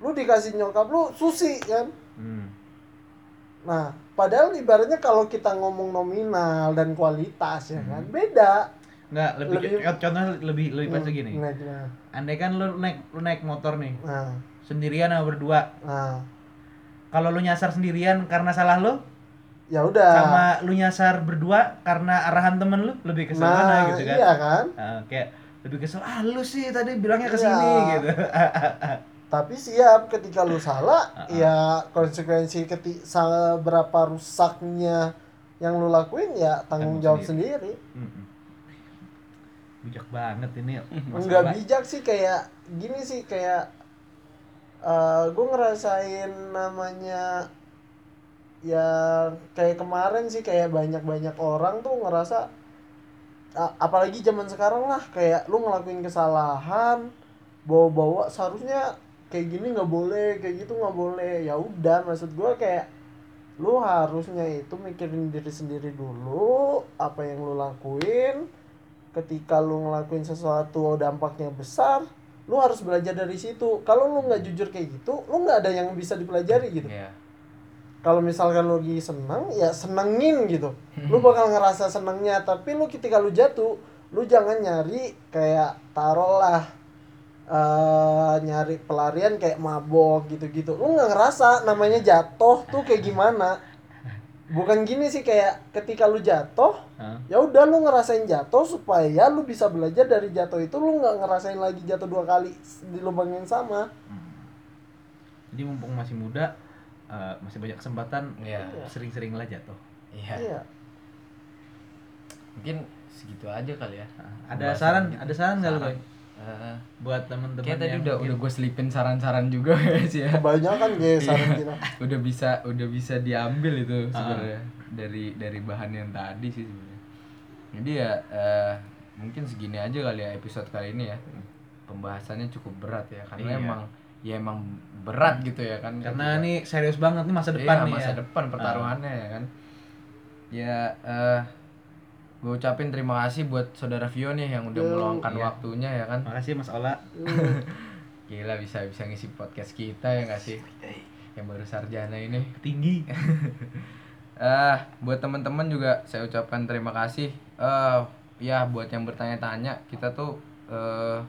lu dikasih nyokap lu sushi kan Hmm. nah padahal ibaratnya kalau kita ngomong nominal dan kualitas ya kan beda Enggak, lebih, Lebih- co- contoh lebih lebih pas Hmm, gini. nah? Andai kan lu naik lu naik motor nih, nah sendirian atau berdua. nah Kalau lu nyasar sendirian karena salah lu, ya udah sama lu nyasar berdua karena arahan temen lu, lebih kesel nah mana gitu kan. iya kan Ah, kayak lebih kesel, ah lu sih tadi bilangnya ke Iya. sini gitu. tapi siap ketika lu salah Ah, ah. ya konsekuensi ketika seberapa rusaknya yang lu lakuin ya tanggung jawab sendiri, Mm-mm. bijak banget ini enggak masalah. bijak sih kayak gini sih kayak gue ngerasain namanya ya kayak kemarin sih kayak banyak banyak orang tuh ngerasa apalagi zaman sekarang lah kayak lu ngelakuin kesalahan bawa-bawa seharusnya kayak gini nggak boleh kayak gitu nggak boleh. Ya udah maksud gue kayak lu harusnya itu mikirin diri sendiri dulu apa yang lu lakuin. Ketika lu ngelakuin sesuatu dampaknya besar lu harus belajar dari situ. Kalau lu nggak jujur kayak gitu lu nggak ada yang bisa dipelajari gitu. Iya. kalau misalkan lu lagi seneng ya senengin gitu. Lu bakal ngerasa senengnya tapi lu ketika lu jatuh lu jangan nyari kayak taruhlah eh nyari pelarian kayak mabok gitu-gitu. Lu nggak ngerasa namanya jatuh tuh kayak gimana? Bukan gini sih kayak ketika lu jatuh Hah? ya udah lu ngerasain jatuh supaya lu bisa belajar dari jatuh itu. Lu nggak ngerasain lagi jatuh dua kali di lubang yang sama. Jadi mumpung masih muda eh, masih banyak kesempatan Iya. sering-sering lah jatuh. Iya. iya. Mungkin segitu aja kali ya. ada Pembahasan saran? kita. ada saran nggak lu Eh, buat teman-teman Kayak tadi udah mungkin- udah gue selipin saran-saran juga guys ya. kebanyakan kayak saran kita udah bisa udah bisa diambil itu sebenarnya dari dari bahan yang tadi sih sebenarnya. Jadi ya eh, mungkin segini aja kali ya episode kali ini ya. Pembahasannya cukup berat ya karena Iya. emang ya emang berat gitu ya kan. karena Ketika- ini serius banget nih masa depan Iya, nih masa ya. depan pertaruhannya ya kan. Ya eh gue ucapin terima kasih buat saudara Vio nih yang udah meluangkan iya. waktunya ya kan. makasih Mas Ola. Gila bisa bisa ngisi podcast kita ya nggak sih? Yang baru sarjana ini. tinggi Eh, buat teman-teman juga saya ucapkan terima kasih. Eh, ya buat yang bertanya-tanya, kita tuh eh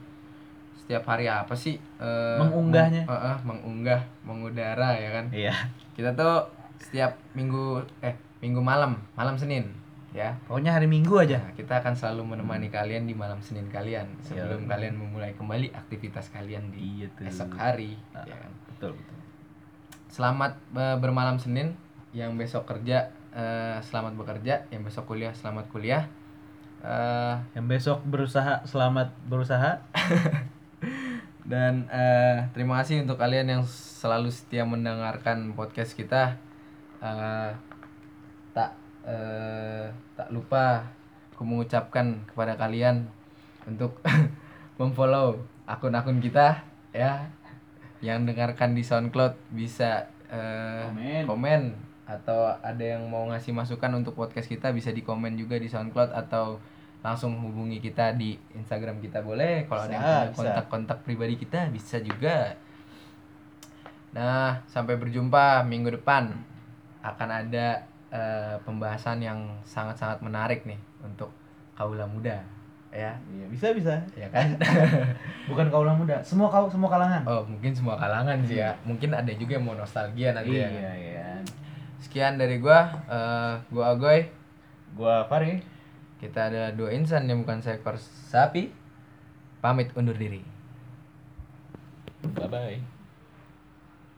setiap hari apa sih? Eh, Mengunggahnya. meng- eh, eh, mengunggah, mengudara ya kan. iya Kita tuh setiap minggu eh minggu malam, malam Senin ya. pokoknya hari Minggu aja Nah, kita akan selalu menemani kalian di malam Senin kalian sebelum kalian memulai kembali aktivitas kalian di tuh. esok hari Ah. ya kan. betul betul Selamat eh, bermalam Senin. Yang besok kerja eh, selamat bekerja, yang besok kuliah selamat kuliah. Eh, yang besok berusaha selamat berusaha dan eh, terima kasih untuk kalian yang selalu setia mendengarkan podcast kita. Tak eh, tak lupa aku mengucapkan kepada kalian untuk memfollow akun-akun kita ya. Yang dengarkan di SoundCloud bisa eh, Komen. komen. Atau ada yang mau ngasih masukan untuk podcast kita bisa di komen juga di SoundCloud atau langsung hubungi kita di Instagram kita boleh. Kalau ada yang punya kontak-kontak pribadi kita bisa juga. Nah sampai berjumpa minggu depan. Akan ada eh, pembahasan yang sangat-sangat menarik nih untuk kaula muda ya. Iya bisa bisa. Ya kan? Bukan kaulah muda semua kau semua kalangan. Oh mungkin semua kalangan sih ya. Mungkin ada juga yang mau nostalgia nanti ya. Iya iya. Sekian dari gua eh, gua Agoy. Gua Fari kita ada dua insan yang bukan seekor sapi. Pamit undur diri. Bye bye